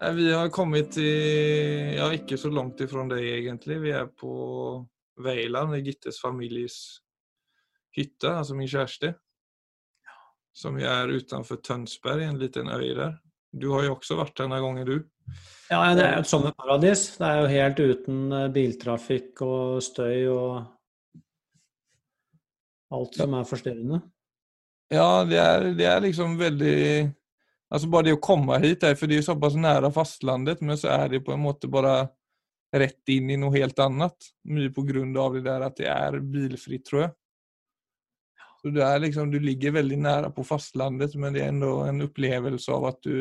Nei, Vi har kommet til Ja, ikke så langt ifra deg, egentlig. Vi er på Veiland, i Gittes families hytte, altså min kjæreste. Som er utenfor Tønsberg, en liten øy der. Du har jo også vært denne gangen, du. Ja, det er jo et sommerparadis. Det er jo helt uten eh, biltrafikk og støy og alt som er forstyrrende. Ja, det er, det er liksom veldig Altså Bare det å komme hit, er, for det er jo såpass nære fastlandet, men så er det på en måte bare rett inn i noe helt annet. Mye på grunn av det der at det er bilfritt, tror jeg. Så det er liksom, Du ligger veldig nære på fastlandet, men det er enda en opplevelse av at du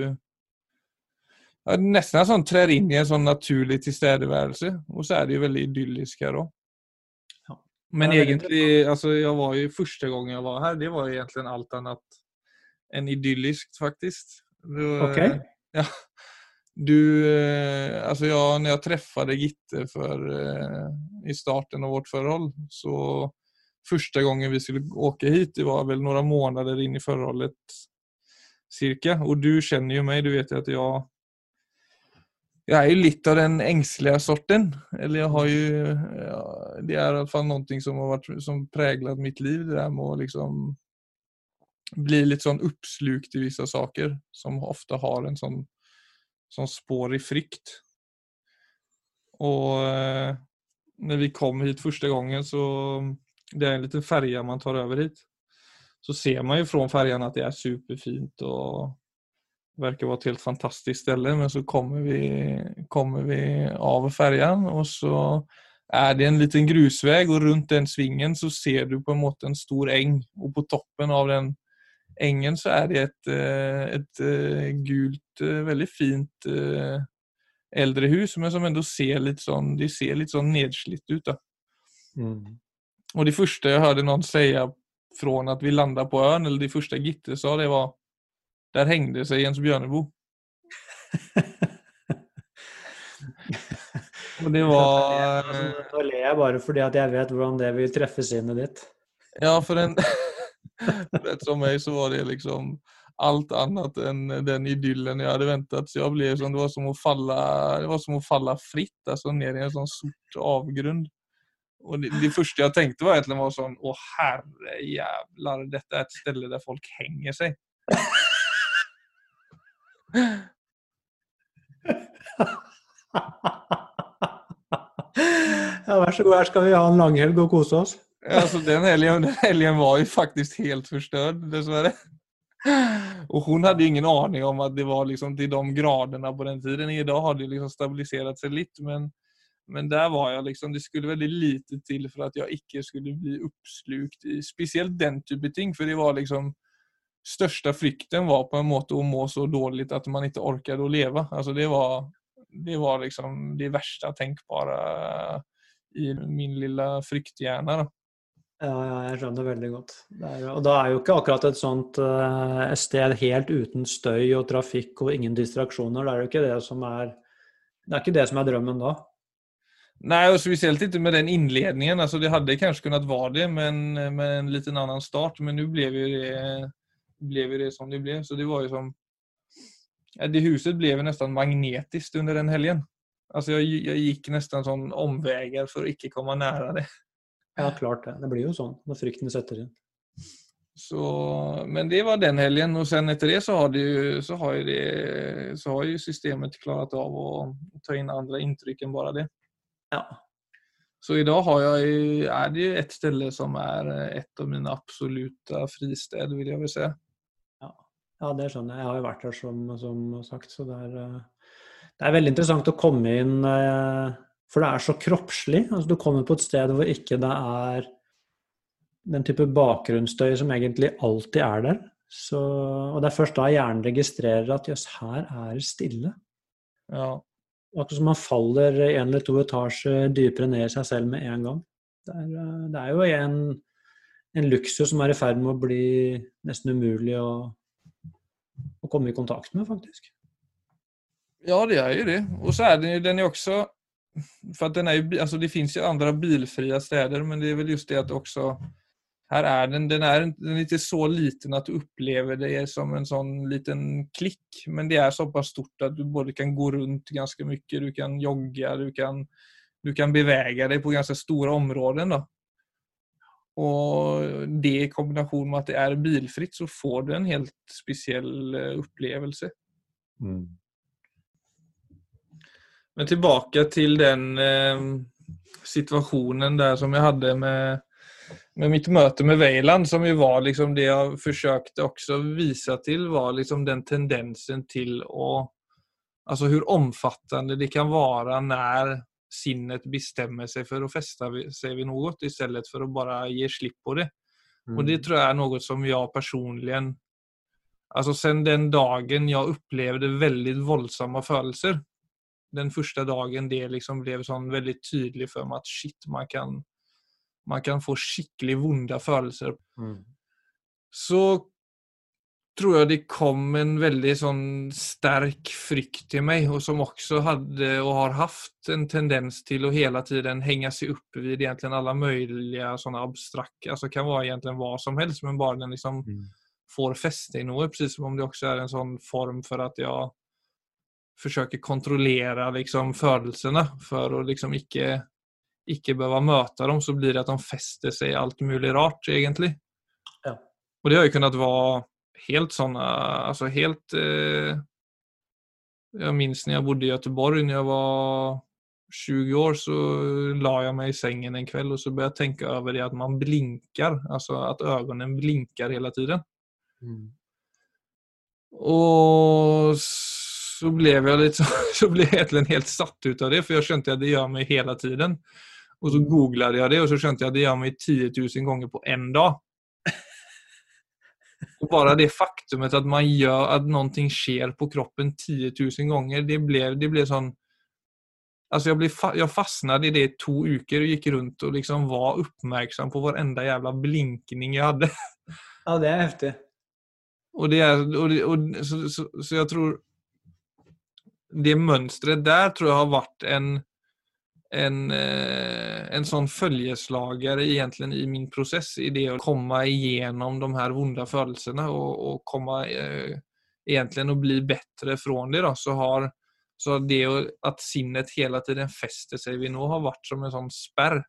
ja, Nesten sånn trer inn i en sånn naturlig tilstedeværelse. Og så er det jo veldig idyllisk her òg. Men egentlig, altså jeg var jo første gang jeg var her, det var egentlig alt annet enn idyllisk, faktisk. Du, Ok. Ja. Du, alltså altså jag, när jag träffade Gitte för, eh, i starten av vårt förhåll så första gången vi skulle åka hit, det var väl några månader in i förhållet cirka. Och du känner ju mig, du vet ju att jag jag er jo litt av den engstelige sorten. Eller jeg har jo ja, det er i hvert fall noe som har vært, som preget mitt liv, det der med å liksom bli litt sånn oppslukt i vissa saker som ofte har en sånn, sånn spår i frykt. Og eh, når vi kom hit første gangen så det er en liten färja man tar over hit. Så ser man jo fra färjan at det er superfint og verkar være et helt fantastisk sted, Men så kommer vi, kommer vi av färjan og så er det en liten grusvei, og rundt den svingen så ser du på en måte en stor eng. Og på toppen av den ängen så er det et, et ett eh, gult, veldig fint eldre hus men som ändå ser litt sånn, de ser litt sånn nedslitt ut. Da. Mm. Og de første jeg hørte noen si fra at vi landa på øen, eller de første Gitte sa, det var Der hengte seg Jens Bjørneboe. Og det var... Altså, Nå ler jeg bare fordi at jeg vet hvordan det vil treffe sinnet ditt. Ja, for en... Rätt meg så var det liksom allt annat än den idyllen jag hade väntat. Så jag blev som, det var som att falla, det var som att falla fritt, alltså ner i en sån sort avgrund. Och det, det första jag tänkte var egentligen var sån, åh herre jävlar, detta är ett ställe där folk hänger sig. Ja, vær så god, her skal vi ha en langhelg og kose oss. Alltså den helgen, den helgen var ju faktiskt helt förstörd dessvärre. Och hon hade ingen aning om att det var liksom till de graderna på den tiden. Idag har det liksom stabiliserat sig lite men, men där var jag liksom, det skulle väldigt lite till för att jag icke skulle bli uppslukt i speciellt den typen av ting. För det var liksom största frykten var på en måte att må så dåligt att man inte orkade att leva. Alltså det var, det var liksom det värsta tänkbara i min lilla frykthjärna. Då. Ja, ja, jeg skjønner veldig godt. Det er, og da er jo ikke akkurat et sånt uh, sted helt uten støy og trafikk og ingen distraksjoner. Det er jo ikke det som er Det er ikke det som er drømmen da. Nei, og spesielt ikke med den innledningen. Altså, det hadde kanskje kunnet være det men med en liten annen start. Men nå ble vi det, det som det ble. Så det var jo som... Det huset ble jo nesten magnetisk under den helgen. Altså, jeg, jeg gikk nesten sånn omveier for å ikke komme nära det. Ja, klart det. Det blir jo sånn når frykten setter inn. Så, men det var den helgen Og sen etter det så har, det så har, det, så har jo systemet klart av å ta inn andre inntrykk enn bare det. Ja. Så idag har jeg, er det jo et sted som er et av mine absolutte fristed, vil jeg vel si. Ja, det skjønner jeg. Jeg har jo vært her som, som sagt, så det er, eh, det er veldig interessant å komme inn eh, For det er så kroppslig. Altså, du kommer på et sted hvor ikke det er den type bakgrunnsstøy som egentlig alltid er der. Så, og det er først da hjernen registrerer at jøss, her er det stille. Ja, Akkurat som man faller en eller to etasjer dypere ned i seg selv med en gang. Det er, eh, det er jo en, en luksus som er i ferd med å bli nesten umulig å, å komme i kontakt med, faktisk. ja det er jo det. Og så er den jo den är också, för att den är ju, alltså det finns ju andra bilfria städer men det är väl just det att också Her er den, den er, den är ikke så liten at du opplever det som en sånn liten klikk, men det er såpass stort at du både kan gå rundt ganske mye, du kan jogga, du kan, du kan bevege deg på ganske store områden. Då. Og det i kombination med at det er bilfritt, så får du en helt spesiell upplevelse. opplevelse. Mm. Men tilbake til den eh, situasjonen der som jeg hadde med med mitt møte med Veiland, som jo var liksom det jeg forsøkte også vise til, var liksom den tendensen til å Altså hvor omfattende det kan være når sinnet bestemmer seg for å feste seg ved noe, i stedet for å bare gi slipp på det. Mm. Og det tror jeg er noe som jeg personlig Altså sen den dagen jeg opplevde veldig voldsomme følelser, den første dagen det liksom ble sånn veldig tydelig for meg at shit, man kan man kan få skikkelig vonde følelser. Mm. Så tror jeg det kom en veldig sånn sterk frykt til meg, og som også hadde og har hatt en tendens til å hele tiden henge seg opp ved egentlig alle mulige sånne abstrakte altså kan være egentlig hva som helst, men bare den liksom mm. får feste i noe. Precis som om det også er en sånn form for at jeg forsøker kontrollere liksom følelsene, for å liksom ikke ikke behøver møte dem, så blir det at de fester seg alt mulig rart, egentlig. Ja. Og det har jo kunnet være helt sånne Altså helt eh, Jeg minns når jeg bodde i Göteborg, når jeg var 20 år, så la jeg meg i sengen en kveld og så begynte jeg tenke over det at man blinker. Altså at øynene blinker hele tiden. Mm. Og så ble jeg litt så ble jeg egentlig helt satt ut av det, for jeg skjønte at det gjør meg hele tiden. Og så googlet jeg det, og så skjønte jeg at det gjør meg 10 000 ganger på én dag. Og bare det faktumet at man gjør at noe skjer på kroppen 10 000 ganger, det ble, det ble sånn Altså jeg, ble, jeg fastnet i det i to uker og gikk rundt og liksom var oppmerksom på hver enda jævla blinkning jeg hadde. Ja, det er heftig. Og det er, og det, og, så, så, så, jeg tror Det mønsteret der tror jeg har vært en en, eh, en sånn følgeslager egentlig i min prosess, i det å komme igjennom de her vonde følelsene og, og komme eh, egentlig å bli bedre fra det, da, så har så det at sinnet hele tiden fester seg ved nå, har vært som en sånn sperr.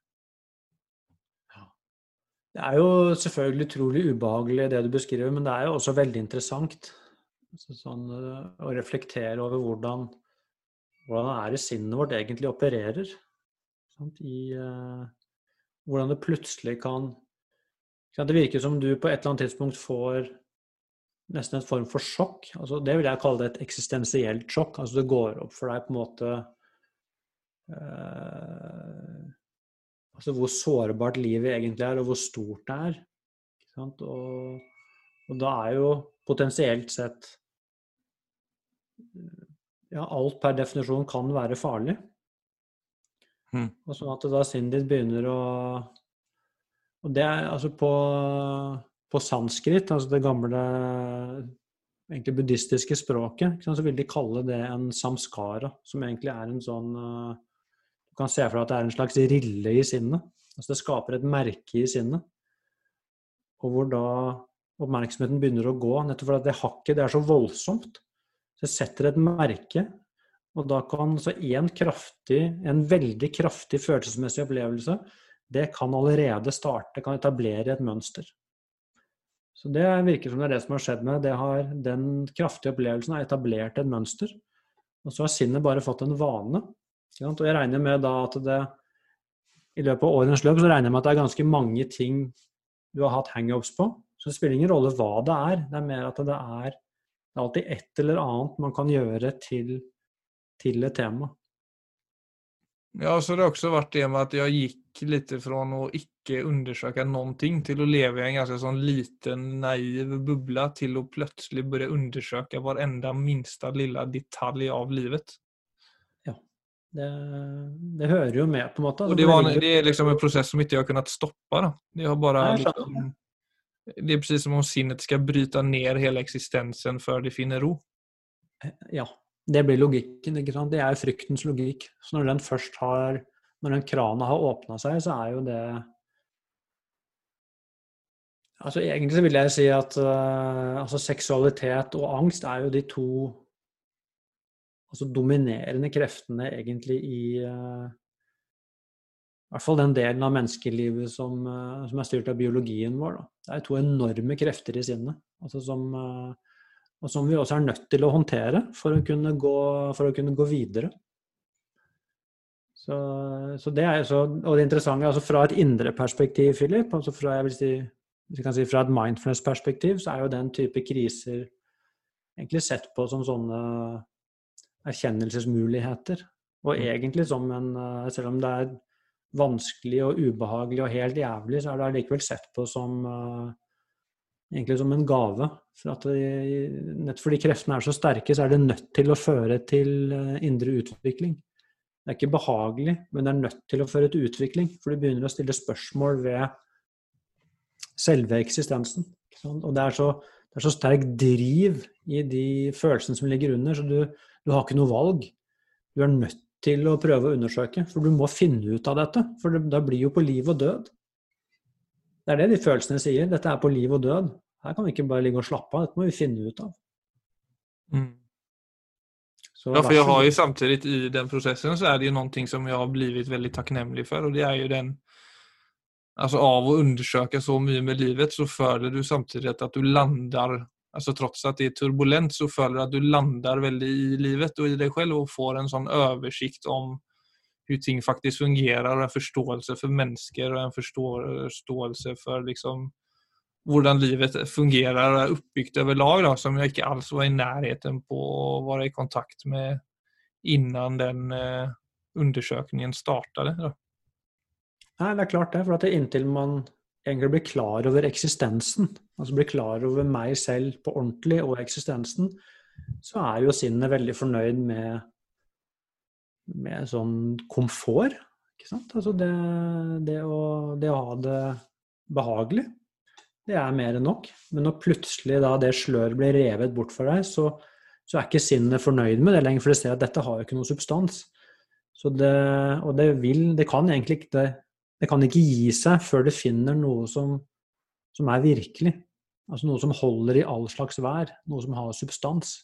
Det er jo selvfølgelig utrolig ubehagelig det du beskriver, men det er jo også veldig interessant sånn, eh, å reflektere over hvordan, hvordan er det sinnet vårt egentlig opererer. Sant? I uh, hvordan det plutselig kan Det virker som du på et eller annet tidspunkt får nesten en form for sjokk. Altså, det vil jeg kalle det et eksistensielt sjokk. Altså det går opp for deg på en måte uh, Altså hvor sårbart livet egentlig er, og hvor stort det er. Og, og, da er jo potensielt sett Ja, alt per definisjon kan være farlig. Mm. Og sånn at da sinnet ditt begynner å Og det er altså på, på sanskrit, altså det gamle egentlig buddhistiske språket, så vil de kalle det en samskara, som egentlig er en sånn Du kan se for deg at det er en slags rille i sinnet. Altså det skaper et merke i sinnet. Og hvor da oppmerksomheten begynner å gå, nettopp fordi det hakket det er så voldsomt. Så det setter et merke og da kan så en kraftig, en veldig kraftig følelsesmessig opplevelse, det kan allerede starte, kan etablere et mønster. Så det virker som det er det som har skjedd med det. Har, den kraftige opplevelsen har etablert et mønster. Og så har sinnet bare fått en vane. Og jeg regner med da at det i løpet av årenes løp så regner jeg med at det er ganske mange ting du har hatt hangups på. Så det spiller ingen rolle hva det er. Det er mer at det er, det er alltid et eller annet man kan gjøre til til et tema. Ja, så det har også vært det med at jeg gikk litt fra å ikke undersøke noen ting, til å leve i en ganske sånn liten, naiv boble, til å plutselig begynne undersøke hver enda minste lille detalj av livet. Ja, det, det, hører jo med, på en måte. Og det, var, det er liksom en prosess som ikke har kunnet stoppe. Da. Det har bare liksom, Det er precis som om sinnet skal bryte ned hele eksistensen før det finner ro. Ja, det blir logikken. ikke sant? Det er fryktens logikk. Så når den først har Når den krana har åpna seg, så er jo det Altså Egentlig så vil jeg si at uh, altså seksualitet og angst er jo de to altså dominerende kreftene egentlig i uh, i hvert fall den delen av menneskelivet som, uh, som er styrt av biologien vår. Da. Det er to enorme krefter i sinnet, altså som, og som vi også er nødt til å håndtere for å kunne gå, å kunne gå videre. Så, så, det er så, og det interessante altså fra et indre perspektiv, Philip, altså fra, jeg vil si, hvis kan si fra et mindfulness-perspektiv, så er jo den type kriser egentlig sett på som sånne erkjennelsesmuligheter. Og mm. egentlig som en eh, Selv om det er vanskelig og ubehagelig og helt jævlig, så er det allikevel sett på som uh, egentlig som en gave. For det, nett fordi kreftene er så sterke, så er det nødt til å føre til uh, indre utvikling. Det er ikke behagelig, men det er nødt til å føre til utvikling. For du begynner å stille spørsmål ved selve eksistensen. Og det er, så, det er, så, sterk driv i de følelsene som ligger under, så du, du har ikke noe valg. Du er nødt til å prøve å undersøke, for du må finne ut av dette. For det, det blir jo på liv og død. Det er det de følelsene sier. Dette er på liv og død. Her kan vi ikke bare ligge og slappe av, dette må vi finne ut av. Mm. Så ja, for jeg har jo samtidig i den prosessen så er det jo noe som jeg har blivit veldig takknemlig for, og det er jo den Alltså av å undersøke så mye med livet så føler du samtidig at du lander Alltså trots at det er turbulent så føler du at du lander veldig i livet og i deg selv og får en sånn oversikt om hvordan ting faktisk fungerer og en forståelse for mennesker og en forståelse for liksom hvordan livet fungerer og er oppbygd overlag, da, som jeg ikke alls var i nærheten på å være i kontakt med innan den eh, startet. Nei, det er klart det. For at inntil man egentlig blir klar over eksistensen, altså blir klar over meg selv på ordentlig og eksistensen, så er jo sinnet veldig fornøyd med, med sånn komfort. Ikke sant? Altså det, det, å, det å ha det behagelig det er mer enn nok. Men når plutselig da det sløret blir revet bort for deg, så, så, er ikke sinnet fornøyd med det lenger, for det ser at dette har jo ikke noe substans. Det, og det vil Det kan egentlig ikke det, kan ikke gi seg før det finner noe som, som er virkelig. Altså noe som holder i all slags vær. Noe som har substans.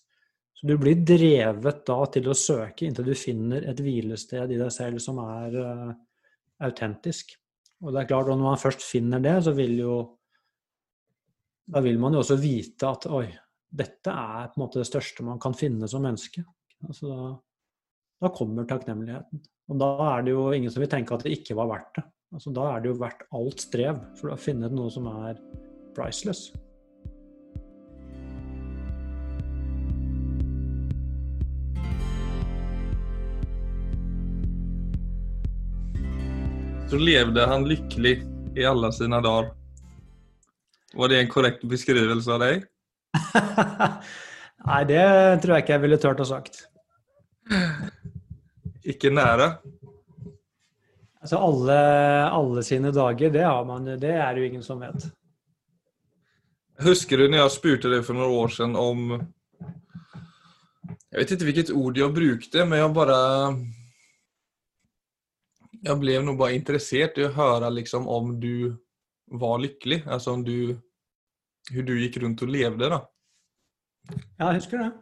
Så du blir drevet da til å søke inntil du finner et hvilested i deg selv som er uh, autentisk. Og det er klart, at når man først finner det, så vil jo da vil man jo også vite at oi, dette er på en måte det største man kan finne som menneske. Altså, da, da, kommer takknemligheten. Og da er det jo ingen som vil tenke at det ikke var verdt det. Altså, da er det jo verdt alt strev, for å finne noe som er priceless. Så levde han lykkelig i alle sine dager. Var det en korrekt beskrivelse av deg? Nei, det tror jeg ikke jeg ville turt å sagt. Ikke nære? Altså alle, alle, sine dager, det, har man, det er jo ingen som vet. Husker du når jeg spurte deg for noen år siden om Jeg vet ikke hvilket ord jeg brukte, men jeg bare Jeg ble nå bare interessert i å høre liksom om du var lykkelig. Altså om du Hvordan du gikk rundt og levde, da. Ja, jeg husker det.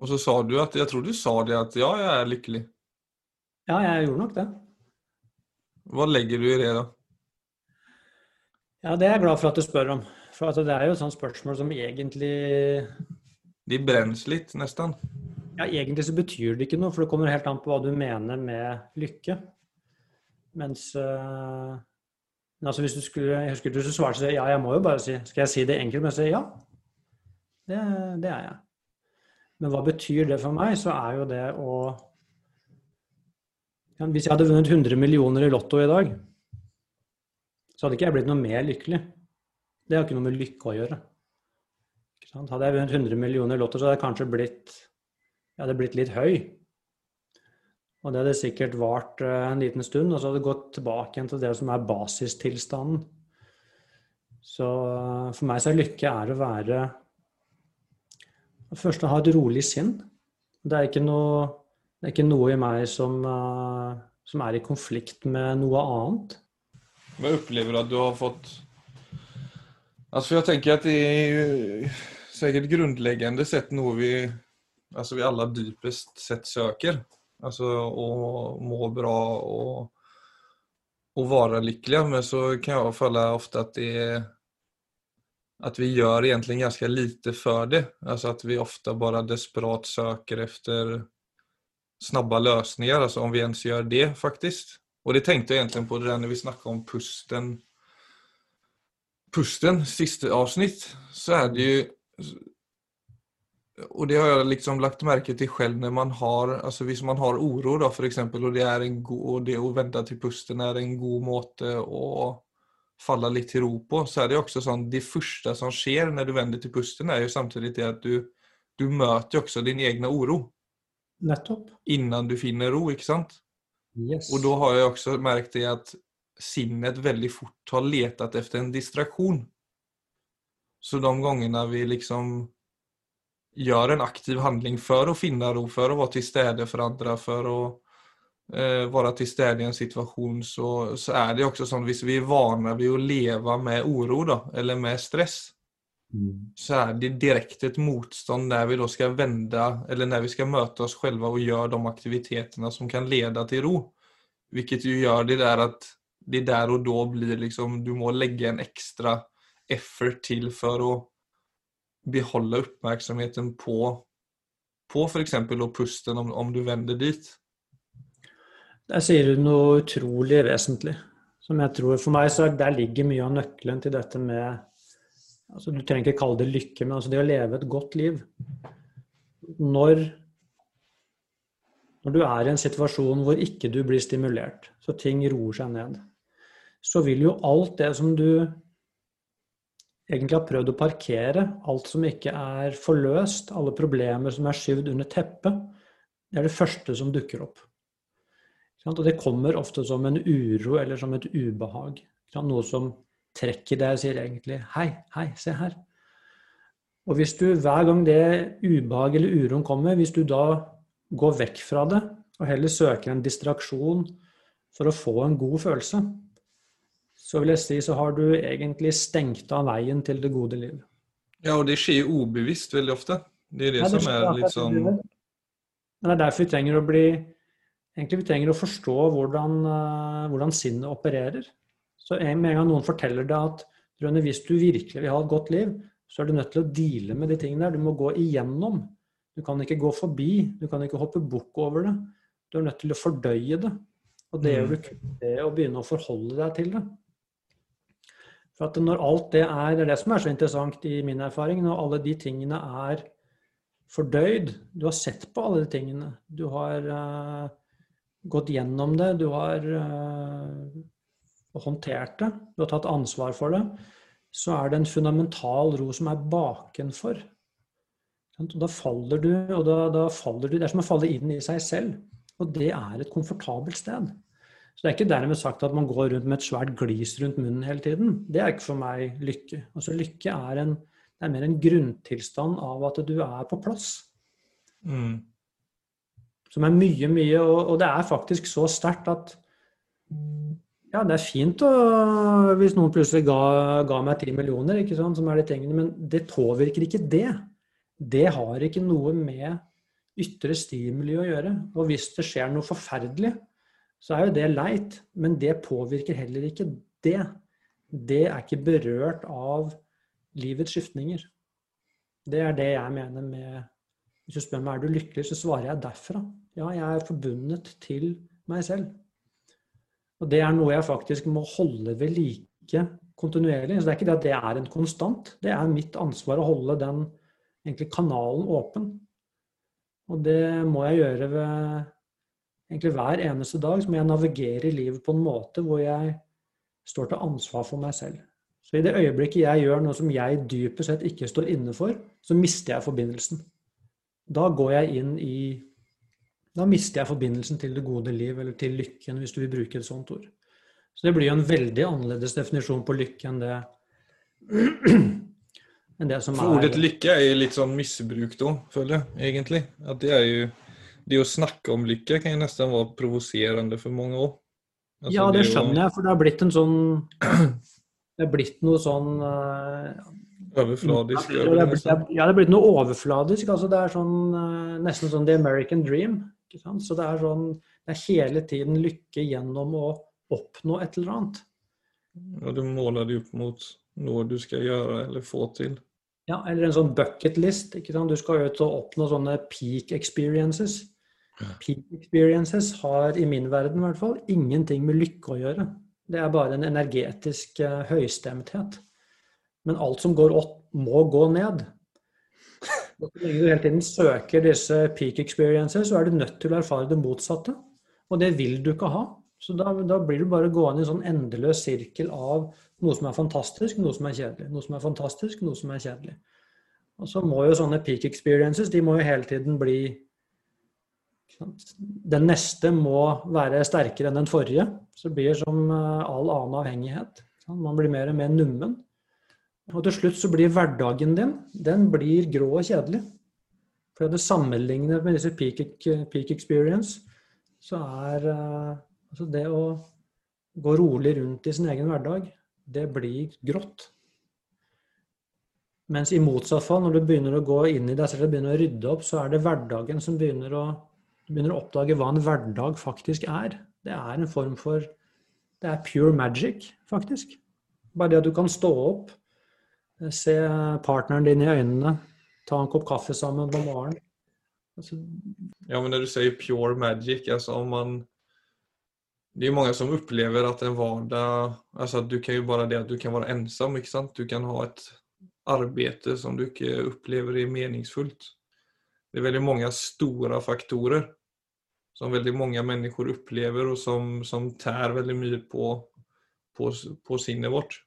Og så sa du at Jeg tror du sa det at ja, jeg er lykkelig. Ja, jeg gjorde nok det. Hva legger du i det, da? Ja, det er jeg glad for at du spør om. For det er jo et sånt spørsmål som egentlig De brennes litt, nesten. Ja, egentlig så betyr det ikke noe, for det kommer helt an på hva du mener med lykke. Mens uh, Altså hvis du skulle, jeg husker du svarte ja, jeg må jo bare si Skal jeg si det enkelt? Men jeg sier ja. Det, det, er jeg. Men hva betyr det for meg? Så er jo det å Hvis jeg hadde vunnet 100 millioner i Lotto i dag, så hadde ikke jeg blitt noe mer lykkelig. Det har ikke noe med lykke å gjøre. Hadde jeg vunnet 100 millioner i Lotto, så hadde jeg kanskje blitt, jeg hadde blitt litt høy. Og det hadde sikkert vart eh, en liten stund, og så hadde det gått tilbake igjen til det som er basistilstanden. Så eh, for meg så er lykke er å være Først å ha et rolig sinn. Det er ikke noe, er ikke noe i meg som, uh, som, er i konflikt med noe annet. Hva opplever du at du har fått Altså, jeg tenker at det er sikkert grunnleggende sett noe vi altså vi alle dypest sett søker. Altså å må bra og, og være lykkelige. Men så kan jeg føle ofte at det er at vi gjør egentlig ganske lite for det. Altså at vi ofte bare desperat søker etter snabba løsninger, altså om vi ens gjør det, faktisk. Og det tenkte jeg egentlig på det der når vi snakket om pusten Pusten, siste avsnitt, så er det jo Og det har jeg liksom lagt merke til selv når man har altså Hvis man har da, for eksempel, og det, er en god, og det å vente til pusten er en god måte å falle litt til ro på, så er det også sånn Det første som skjer når du vender til pusten, er jo samtidig det at du, du møter også din egen uro. Nettopp. Innan du finner ro, ikke sant? Yes. Og da har jeg også merket det at sinnet veldig fort har letet etter en distraksjon. Så de gangene vi liksom gjør en aktiv handling for å finne ro, for å være til stede for andre, for å eh, være til stede i en situasjon, så, så, er det også sånn hvis vi er vane ved å leve med uro, da, eller med stress, Mm. så er det direkte et motstånd når vi då skal vende, eller når vi skal møte oss själva og gjøre de aktiviteterna som kan lede til ro. Hvilket ju gjør det där at det der og da blir liksom Du må legge en ekstra effort til for å beholde oppmerksomheten på, på f.eks. pusten, om, om du vender dit. Der sier du noe utrolig vesentlig. Som jeg tror For meg så der ligger mye av nøkkelen til dette med altså Du trenger ikke kalle det lykke, men altså det å leve et godt liv. Når, når du er i en situasjon hvor ikke du blir stimulert, så ting roer seg ned, så vil jo alt det som du egentlig har prøvd å parkere, alt som ikke er forløst, alle problemer som er skyvd under teppet, det er det første som dukker opp. Og det kommer ofte som en uro eller som et ubehag. Noe som trekker deg og sier egentlig 'hei, hei, se her'. Og hvis du hver gang det ubehag eller uroen kommer, hvis du da går vekk fra det og heller søker en distraksjon for å få en god følelse, så vil jeg si så har du egentlig stengt av veien til det gode liv. Ja, og det skjer ubevisst veldig ofte. Det er det, Nei, det som er litt sånn Men det er derfor vi trenger å bli Egentlig vi trenger å forstå hvordan, uh, hvordan sinnet opererer. Så en gang noen forteller deg at Rønne, hvis du virkelig vil ha et godt liv, så er du nødt til å deale med de tingene der. Du må gå igjennom. Du kan ikke gå forbi. Du kan ikke hoppe bukk over det. Du er nødt til å fordøye det. Og det gjør du ikke ved å begynne å forholde deg til det. For at når alt det er Det er det som er så interessant i min erfaring. Når alle de tingene er fordøyd Du har sett på alle de tingene. Du har uh, gått gjennom det. Du har uh, og håndtert det, du har tatt ansvar for det, så er det en fundamental ro som er bakenfor. Da faller du, og da, da faller du Det er som å falle inn i seg selv. Og det er et komfortabelt sted. Så det er ikke dermed sagt at man går rundt med et svært glis rundt munnen hele tiden. Det er ikke for meg lykke. Altså Lykke er, en, er mer en grunntilstand av at du er på plass. Mm. Som er mye, mye og, og det er faktisk så sterkt at ja, det er fint å, hvis noen plutselig ga, ga meg ti millioner, ikke sant, som er de tingene, men det påvirker ikke det. Det har ikke noe med ytre stimuli å gjøre. Og hvis det skjer noe forferdelig, så er jo det leit, men det påvirker heller ikke det. Det er ikke berørt av livets skiftninger. Det er det jeg mener med Hvis du spør meg er du lykkelig, så svarer jeg derfra. Ja, jeg er forbundet til meg selv. Og det er noe jeg faktisk må holde ved like kontinuerlig. Så det er ikke det at det er en konstant. Det er mitt ansvar å holde den egentlig, kanalen åpen. Og det må jeg gjøre ved egentlig hver eneste dag. Så må jeg navigere i livet på en måte hvor jeg står til ansvar for meg selv. Så i det øyeblikket jeg gjør noe som jeg dypest sett ikke står inne for, så mister jeg forbindelsen. Da går jeg inn i da mister jeg forbindelsen til det gode liv, eller til lykken, hvis du vil bruke et sånt ord. Så det blir jo en veldig annerledes definisjon på lykke enn det, enn det som For er Ordet lykke er jo litt sånn misbrukt òg, føler jeg, egentlig. At det er jo Det å snakke om lykke kan jo nesten være provoserende for mange òg. Altså, ja, det, det skjønner jo... jeg, for det har blitt en sånn det er blitt noe sånn uh, Overfladisk? Ja, det er blitt, ja, det er blitt noe overfladisk. altså Det er sånn, uh, nesten sånn the American dream. Så det er sånn Det er hele tiden lykke gjennom å oppnå et eller annet. Ja, du måler det opp mot noe du skal gjøre eller få til. Ja, eller en sånn bucket list. Du skal jo ut og oppnå sånne peak experiences. Peak experiences har i min verden i hvert fall ingenting med lykke å gjøre. Det er bare en energetisk uh, høystemthet. Men alt som går opp, må gå ned. Lenge du hele tiden søker disse peak experiences, så er du nødt til å erfare det motsatte. Og det vil du ikke ha. Så da, da blir du bare gående i en sånn endeløs sirkel av noe som er fantastisk, noe som er kjedelig. Noe som er fantastisk, noe som er kjedelig. Og så må jo sånne peak experiences de må jo hele tiden bli Den neste må være sterkere enn den forrige. Så det blir som eh, all annen avhengighet. Man blir mer og mer nummen. Og til slutt så blir hverdagen din den blir grå og kjedelig. For det sammenlignet med disse peak, peak experience, så er uh, altså det å gå rolig rundt i sin egen hverdag, det blir grått. Mens i motsatt fall, når du begynner å gå inn i deg selv og begynner å rydde opp, så er det hverdagen som begynner å, begynner å oppdage hva en hverdag faktisk er. Det er en form for Det er pure magic, faktisk. Bare det at du kan stå opp Se partneren din i øynene. Ta en kopp kaffe sammen på morgenen. Altså... Ja, men når du sier pure magic, altså om man Det er jo mange som opplever at en hverdag altså Du kan jo bare det at du kan være ensom, ikke sant? Du kan ha et arbeid som du ikke opplever er meningsfullt. Det er veldig mange store faktorer som veldig mange mennesker opplever, og som, som tær veldig mye på, på, på sinnet vårt.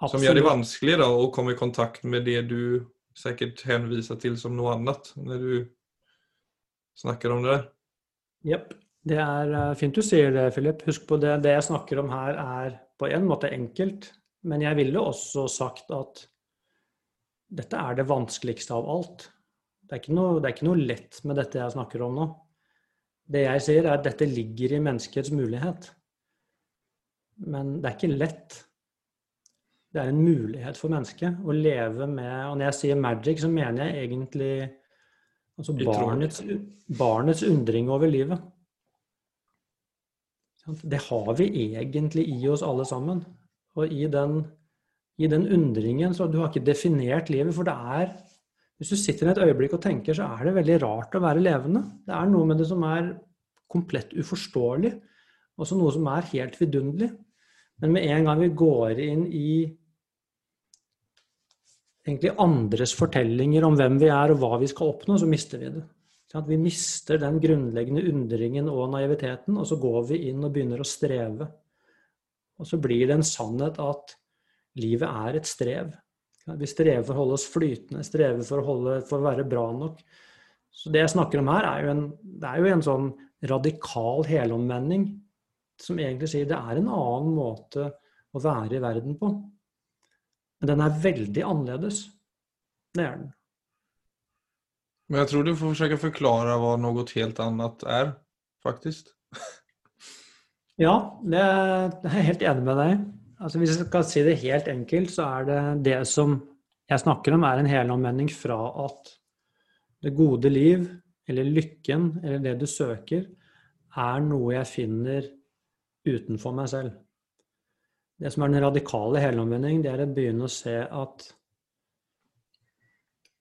Absolutt. Som gjør det vanskelig da, å komme i kontakt med det du sikkert henviser til som noe annet, når du snakker om det der. Jepp. Det er eh, fint du sier det, Philip. Husk på det. Det jeg snakker om her, er på en måte enkelt. Men jeg ville også sagt at dette er det vanskeligste av alt. Det er, noe, det er ikke noe, lett med dette jeg snakker om nå. Det jeg sier, er at dette ligger i menneskets mulighet. Men det er ikke lett det er en mulighet for mennesket å leve med Og når jeg sier magic, så mener jeg egentlig altså barnets, barnets undring over livet. Det har vi egentlig i oss alle sammen. Og i den, i den undringen så Du har ikke definert livet, for det er Hvis du sitter i et øyeblikk og tenker, så er det veldig rart å være levende. Det er noe med det som er komplett uforståelig. Også noe som er helt vidunderlig. Men med en gang vi går inn i egentlig andres fortellinger om hvem vi er og hva vi skal oppnå, så mister vi det. At vi mister den grunnleggende undringen og naiviteten, og så går vi inn og begynner å streve. Og så blir det en sannhet at livet er et strev. Vi strever for å holde oss flytende, strever for å, holde, for å være bra nok. Så det jeg snakker om her, er jo en, det er jo en sånn radikal helomvending som egentlig sier det er en annen måte å være i verden på. Men den er veldig annerledes. Det er den. Men jeg tror du får forsøke å forklare hva noe helt annet er, faktisk. ja, det er, jeg er helt enig med deg. Altså, hvis jeg skal si det helt enkelt, så er det det som jeg snakker om, er en helomvending fra at det gode liv, eller lykken, eller det du søker, er noe jeg finner utenfor meg selv. Det som er den radikale helomvending, det er å begynne å se at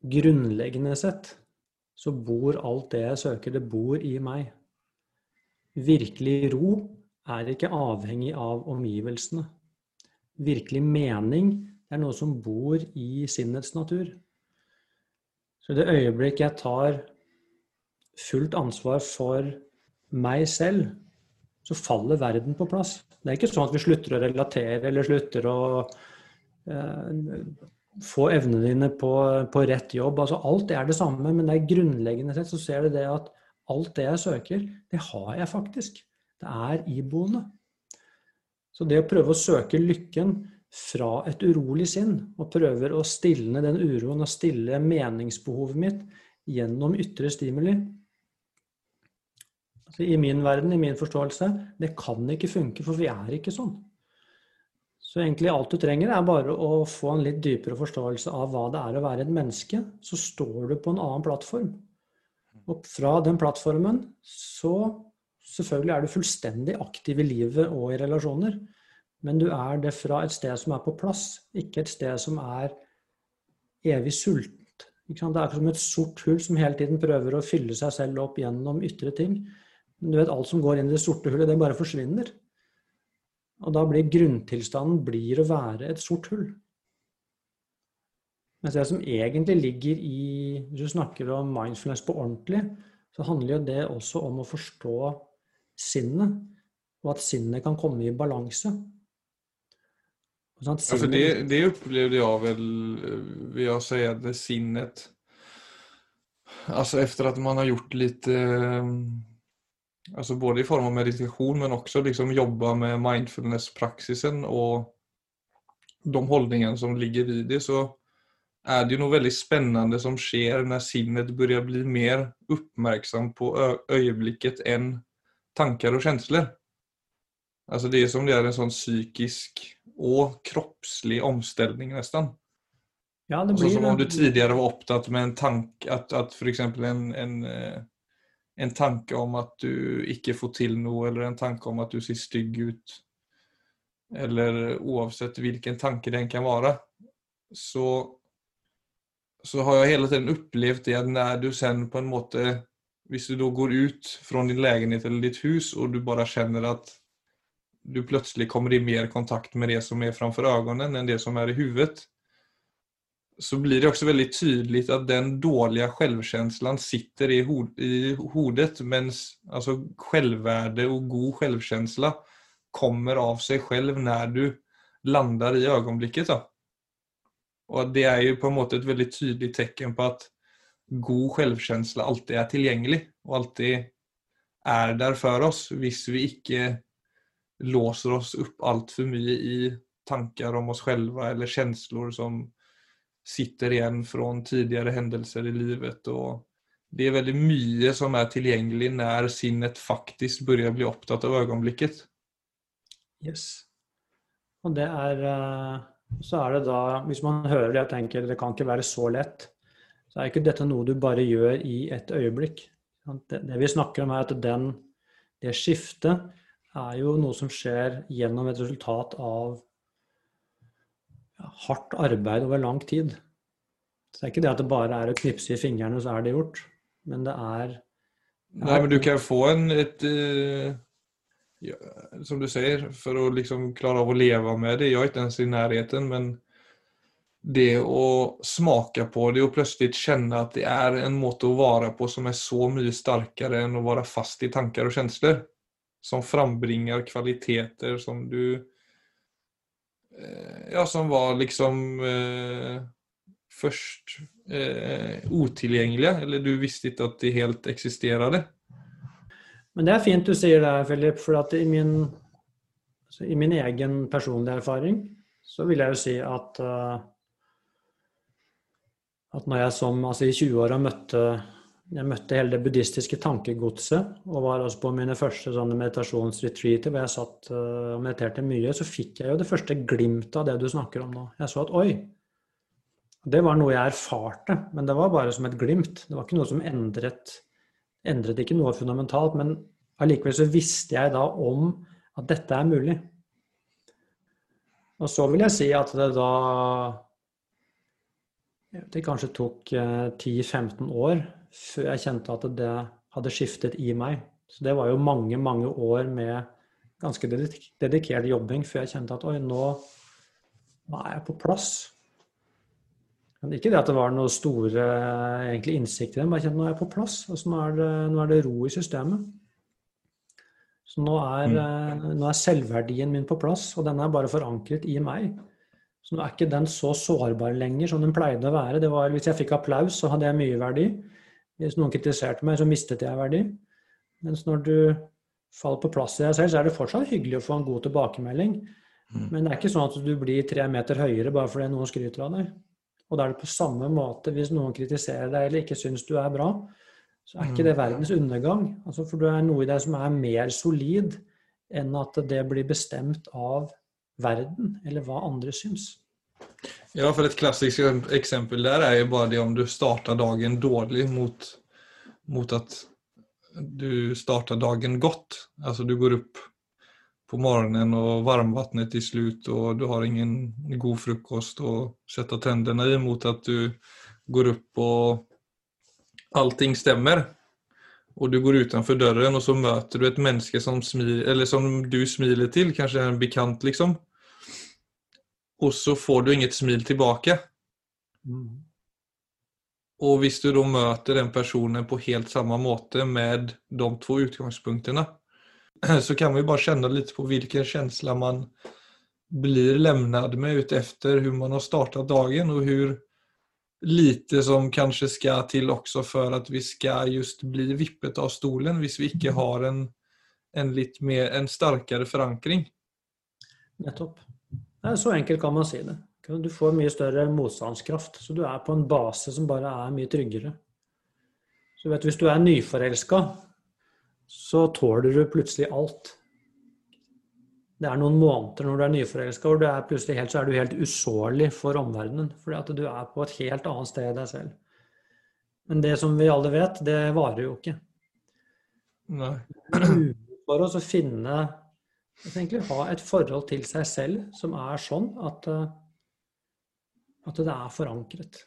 grunnleggende sett så bor alt det jeg søker, det bor i meg. Virkelig ro er ikke avhengig av omgivelsene. Virkelig mening er noe som bor i sinnets natur. Så i det øyeblikk jeg tar fullt ansvar for meg selv, så faller verden på plass. Det er ikke sånn at vi slutter å relatere eller slutter å eh, få evnene dine på, på, rett jobb. Altså alt er det samme, men det er grunnleggende sett så ser du det at alt det jeg søker, det har jeg faktisk. Det er iboende. Så det å prøve å søke lykken fra et urolig sinn, og prøver å stilne den uroen og stille meningsbehovet mitt gjennom ytre stimuli, i min verden, i min forståelse, det kan ikke funke, for vi er ikke sånn. Så egentlig alt du trenger, er bare å få en litt dypere forståelse av hva det er å være et menneske. Så står du på en annen plattform. Og fra den plattformen så Selvfølgelig er du fullstendig aktiv i livet og i relasjoner. Men du er det fra et sted som er på plass, ikke et sted som er evig sultent. Det er som et sort hull som hele tiden prøver å fylle seg selv opp gjennom ytre ting. Men du vet, alt som går inn i det sorte hullet, det bare forsvinner. Og da blir grunntilstanden blir å være et sort hull. Mens det som egentlig ligger i Hvis du snakker om mindfulness på ordentlig, så handler jo det også om å forstå sinnet, og at sinnet kan komme i balanse. Sånn ja, for det, det opplevde jeg vel ved å si at sinnet Altså etter at man har gjort litt eh, Alltså både i form av meditation men också liksom jobba med mindfulness-praksisen och de holdningene som ligger i det så er det jo noe veldig spennende som skjer når sinnet börjar bli mer oppmerksom på øyeblikket enn tanker og følelser. Altså det er som det er en sånn psykisk og kroppslig omstilling, nesten. Ja, det blir alltså som om du tidligere var opptatt med en tanke, at, at eksempel en, en eh, en tanke om at du ikke får til noe, eller en tanke om at du ser stygg ut, eller oavsett hvilken tanke den kan være, så, så har jeg hele tiden opplevd det at når du sen på en måte Hvis du da går ut fra din leilighet eller ditt hus, og du bare kjenner at du plutselig kommer i mer kontakt med det som er framfor øynene enn det som er i hodet, så blir det også veldig tydelig at den dårlige selvkänslan sitter i, ho i hodet mens alltså, självvärde och god självkänsla kommer av seg selv når du lander i ögonblicket. Och det er jo på en måte et veldig tydelig tecken på at god selvkänsla alltid er tilgjengelig og alltid er der for oss hvis vi ikke låser oss opp altfor mye i tanker om oss selv eller känslor som sitter igjen fra tidligere hendelser i livet. og Det er veldig mye som er tilgjengelig når sinnet faktisk begynner bli opptatt av øyeblikket. Yes. Og det er eh, Så er det da Hvis man hører det og tenker det kan ikke være så lett, så er ikke dette noe du bare gjør i et øyeblikk. Det vi snakker om, er at den, det skiftet er jo noe som skjer gjennom et resultat av hardt arbeid over lang tid. Så det er ikke det at det bare er å knipse i fingrene, så er det gjort. Men det er Nei, men du kan få en et uh, ja, Som du sier, for å liksom klare av å leve med det. Jeg er ikke ens i nærheten, men det å smake på det og plutselig kjenne at det er en måte å være på som er så mye sterkere enn å være fast i tanker og følelser. Som frambringer kvaliteter som du ja, som var liksom eh, først eh, utilgjengelige, eller du visste ikke at de helt eksisterte? Men det er fint du sier det, Philip, for at i min, altså i min egen personlige erfaring så vil jeg jo si at uh, at når jeg som altså i 20-åra møtte jeg møtte hele det buddhistiske tankegodset, og var også på mine første sånne meditasjonsretreater hvor jeg satt uh, og mediterte mye, så fikk jeg jo det første glimtet av det du snakker om nå. Jeg så at oi, det var noe jeg erfarte, men det var bare som et glimt. Det var ikke noe som endret endret ikke noe fundamentalt, men allikevel så visste jeg da om at dette er mulig. Og så vil jeg si at det da det kanskje tok 10-15 eh, år før jeg kjente at det hadde skiftet i meg. Så det var jo mange, mange år med ganske dedikert jobbing før jeg kjente at oi, nå, nå er jeg på plass. Men ikke det at det var noe store egentlig innsikt i det, men jeg kjente nå er jeg på plass. Altså, nå, er det, nå er det ro i systemet. Så nå er, mm. Eh, nå er selvverdien min på plass, og den er bare forankret i meg. Så nå er ikke den så sårbar lenger som den pleide å være. Det var, hvis jeg fikk applaus, så hadde jeg mye verdi. Hvis noen kritiserte meg, så mistet jeg verdi. Mens når du faller på plass i deg selv, så er det fortsatt hyggelig å få en god tilbakemelding. Mm. Men det er ikke sånn at du blir tre meter høyere bare fordi noen skryter av deg. Og da er det på samme måte hvis noen kritiserer deg eller ikke syns du er bra, så er ikke det mm. verdens undergang. Altså, for du er noe i deg som er mer solid enn at det blir bestemt av verden, eller hva andre syns. Ja, for et klassisk eksempel der er jo bare det om du starter dagen dårlig mot, mot at du starter dagen godt. Altså du går opp på morgenen og varmvannet er slutt og du har ingen god frokost å sette tennene i, mot at du går opp og allting stemmer. Og du går utenfor døren og så møter du et menneske som, smil, som du smiler til, kanskje en bekant, liksom. Og så får du inget smil tilbake. Mm. Og hvis du da møter den personen på helt samme måte med de to utgangspunktene, så kan man jo bare kjenne litt på hvilken følelse man blir levnet med utefter hvordan man har startet dagen og hvor lite som kanskje skal til også for at vi skal just bli vippet av stolen hvis vi ikke har en, en litt mer, en sterkere forankring. Nettopp. Så enkelt kan man si det. Du får mye større motstandskraft, så du er på en base som bare er mye tryggere. Så vet du, Hvis du er nyforelska, så tåler du plutselig alt. Det er noen måneder når du er nyforelska hvor du er plutselig helt, så er du helt usårlig for omverdenen. Fordi at du er på et helt annet sted i deg selv. Men det som vi alle vet, det varer jo ikke. Nei. For oss å finne egentlig ha et forhold til seg selv som er sånn at, eh, at det er forankret.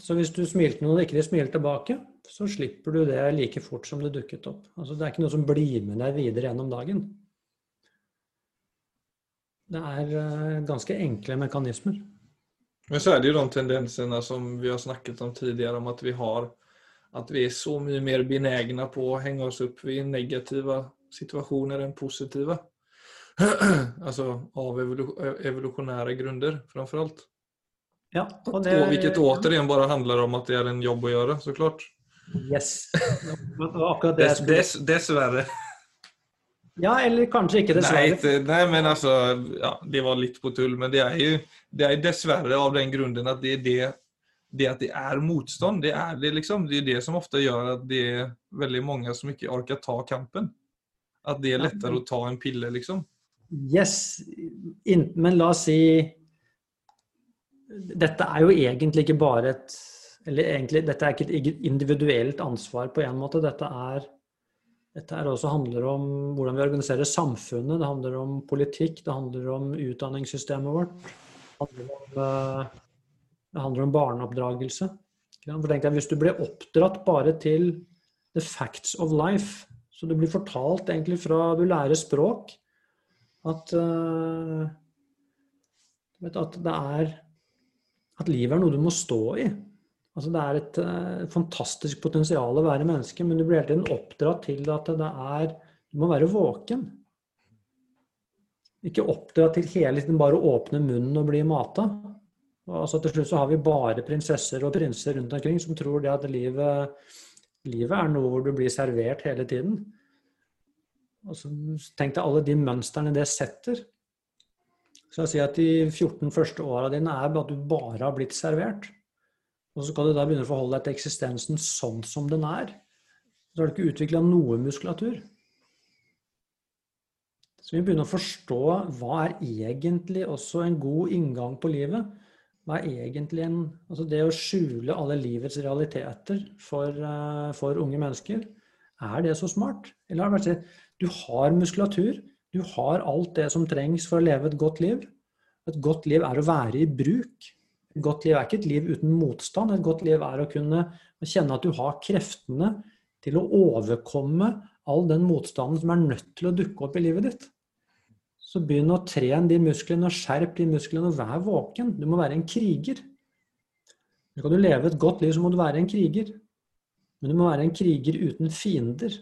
Så hvis du smilte noen og ikke de smiler tilbake, så slipper du det like fort som det dukket opp. Altså det er ikke noe som blir med deg videre gjennom dagen. Det er eh, ganske enkle mekanismer. Men så er det jo de tendensene som vi har snakket om tidligere, om at vi har at vi er så mye mer benegne på å henge oss opp i negative situasjoner enn positive. altså av evolusjonære grunner, framfor alt. Ja, og det, og hvilket återigen bare handler om at det er en jobb å gjøre, så klart. Yes. Dess, dess, dessverre. Ja, eller kanskje ikke dessverre. Nei, nei men altså ja, Det var litt på tull, men det er jo det er dessverre av den grunnen at det er det, det at det er motstand. Det er det liksom. Det er det som ofte gjør at det er veldig mange som ikke orker ta kampen. At det er lettere å ta en pille, liksom. Yes, men la oss si Dette er jo egentlig ikke bare et Eller egentlig, dette er ikke et individuelt ansvar på en måte. Dette er dette er også handler om hvordan vi organiserer samfunnet, det handler om politikk, det handler om utdanningssystemet vårt. Det handler om, eh, det handler om barneoppdragelse. For tenk deg, Hvis du blir oppdratt bare til the facts of life, så du blir fortalt egentlig fra du lærer språk, at, uh, at det er at livet er noe du må stå i. Altså det er et uh, fantastisk potensial å være menneske, men du blir hele tiden oppdratt til at det er Du må være våken. Ikke oppdratt til hele tiden bare å åpne munnen og bli mata. Altså til slutt så har vi bare prinsesser og prinser rundt omkring som tror det at livet, livet er noe hvor du blir servert hele tiden. Og så tenk deg alle de mønstrene det setter. Så jeg sier at De 14 første åra dine er at du bare har blitt servert. Og så skal du da begynne å forholde deg til eksistensen sånn som den er. Så har du ikke utvikla noe muskulatur. Så vi begynner å forstå hva er egentlig også en god inngang på livet. Hva er egentlig en Altså det å skjule alle livets realiteter for, uh, for unge mennesker, er det så smart? Eller har det vært du har muskulatur, du har alt det som trengs for å leve et godt liv. Et godt liv er å være i bruk. Et godt liv er ikke et liv uten motstand. Et godt liv er å kunne kjenne at du har kreftene til å overkomme all den motstanden som er nødt til å dukke opp i livet ditt. Så begynn å trene de musklene og skjerp de musklene og vær våken. Du må være en kriger. Skal du leve et godt liv, så må du være en kriger. Men du må være en kriger uten fiender.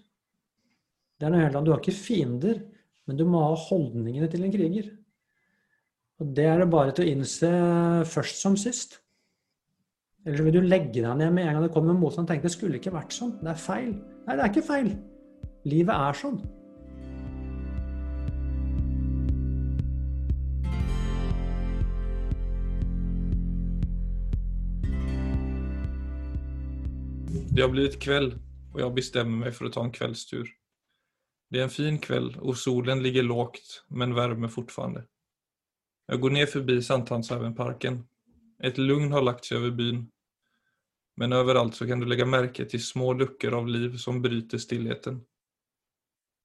Det er noe helt annet. Du har ikke fiender, men du må ha holdningene til en kriger. Og det er det bare til å innse først som sist. Eller vil du legge deg ned med en gang det kommer motstand og tenke det skulle ikke vært sånn. Det er feil. Nei, det er ikke feil. Livet er sånn. Det har blitt kveld, og jeg bestemmer meg for å ta en kveldstur. Det er en fin kveld, og solen ligger lågt, men värmer fortfarande. Jag går ner förbi Sankthanshaugenparken. Ett lugn har lagt sig över byn. Men överallt så kan du lägga märke till små luckor av liv som bryter stillheten.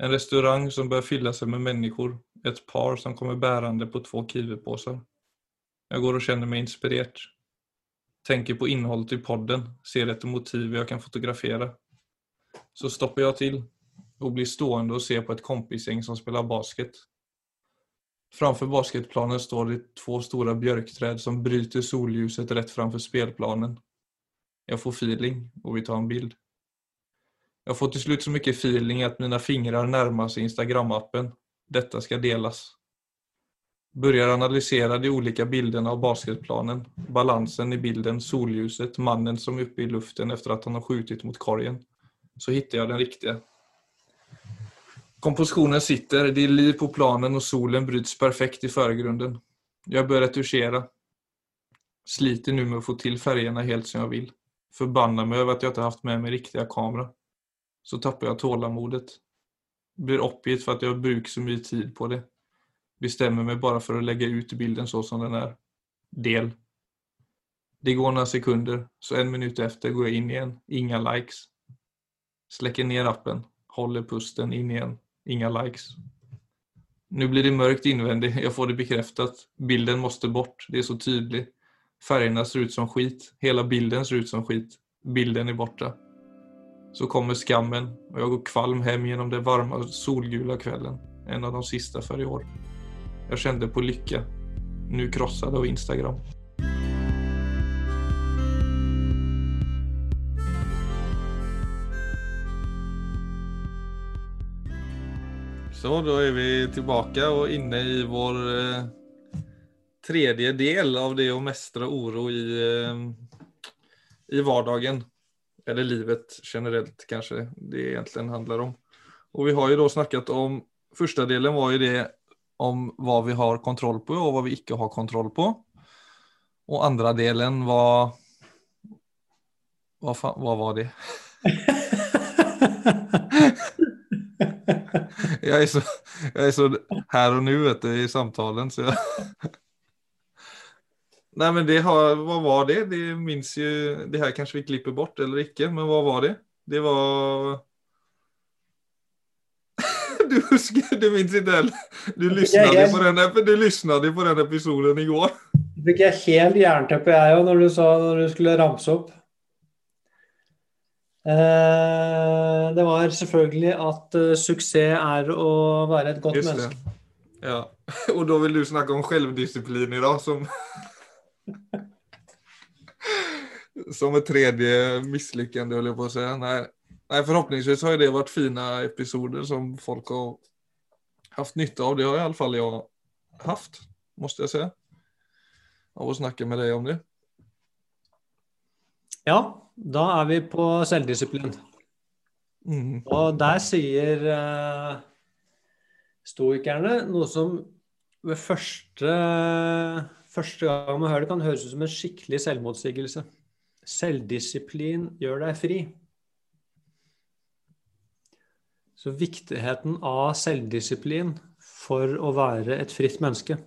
En restaurang som börjar fylla sig med människor. Ett par som kommer bärande på två kiwipåsar. Jag går och känner mig inspirerad. Tänker på innehållet i podden, ser ett motiv jag kan fotografera. Så stoppar jag till och blir stående och ser på ett kompisgäng som spelar basket. Framför basketplanen står det två stora björkträd som bryter solljuset rätt framför spelplanen. Jag får feeling och vi tar en bild. Jag får till slut så mycket feeling att mina fingrar närmar sig Instagram-appen. Detta ska delas. Börjar analysera de olika bilderna av basketplanen, balansen i bilden, solljuset, mannen som är uppe i luften efter att han har skjutit mot korgen. Så hittar jag den riktiga. Kompositionen sitter, det är liv på planen och solen bryts perfekt i förgrunden. Jag börjar retuschera. Sliter nu med att få till färgerna helt som jag vill. Förbannar mig över att jag inte haft med mig riktiga kamera. Så tappar jag tålamodet. Blir uppgivet för att jag brukar så mycket tid på det. Bestämmer mig bara för att lägga ut bilden så som den är. Del. Det går några sekunder, så en minut efter går jag in igen. Inga likes. Släcker ner appen. Håller pusten in igen. Inga likes. Nu blir det mörkt invändigt. Jag får det bekräftat. Bilden måste bort. Det är så tydligt. Färgerna ser ut som skit. Hela bilden ser ut som skit. Bilden är borta. Så kommer skammen och jag går kvalm hem genom den varma solgula kvällen. En av de sista för i år. Jag kände på lycka. Nu krossad av Instagram. Så da er vi tilbake og inne i vår eh, tredje del av det å mestre oro i, eh, i vardagen. Eller livet generellt kanskje det egentlig handler om. Og vi har jo da snakket om, Første delen var jo det om hva vi har kontroll på og hva vi ikke har kontroll på. Og andre delen var, Hva faen, hva var det? jeg, er så, jeg, er så her og nå vet du, i samtalen. Så jeg Nei, men det har, hva var det? Det minns jo det her kanskje vi klipper bort eller ikke, men hva var det? Det var... Du, du minns ikke? Du lyssnade, helt... på den, du lyssnade på den episoden igår. Fikk jeg helt jernteppe, jeg òg, når du sa når du skulle ramse opp. Eh, det var selvfølgelig at uh, suksess er å være et godt Just menneske. Det. Ja, og da vil du snakke om selvdisiplin i dag, som Som et tredje mislykkende, holder jeg på å si. Nej, nej, förhoppningsvis har det varit fina episoder som folk har haft nytta av. Det har i alla fall jag haft, måste jag säga. Av att snacka med dig om det. Ja, da er vi på selvdisiplin. Mm. Og der sier uh, stoikerne noe som ved første, første gang man hører det, kan høres ut som en skikkelig selvmotsigelse. Selvdisiplin gjør deg fri. Så viktigheten av selvdisiplin for å være et fritt menneske.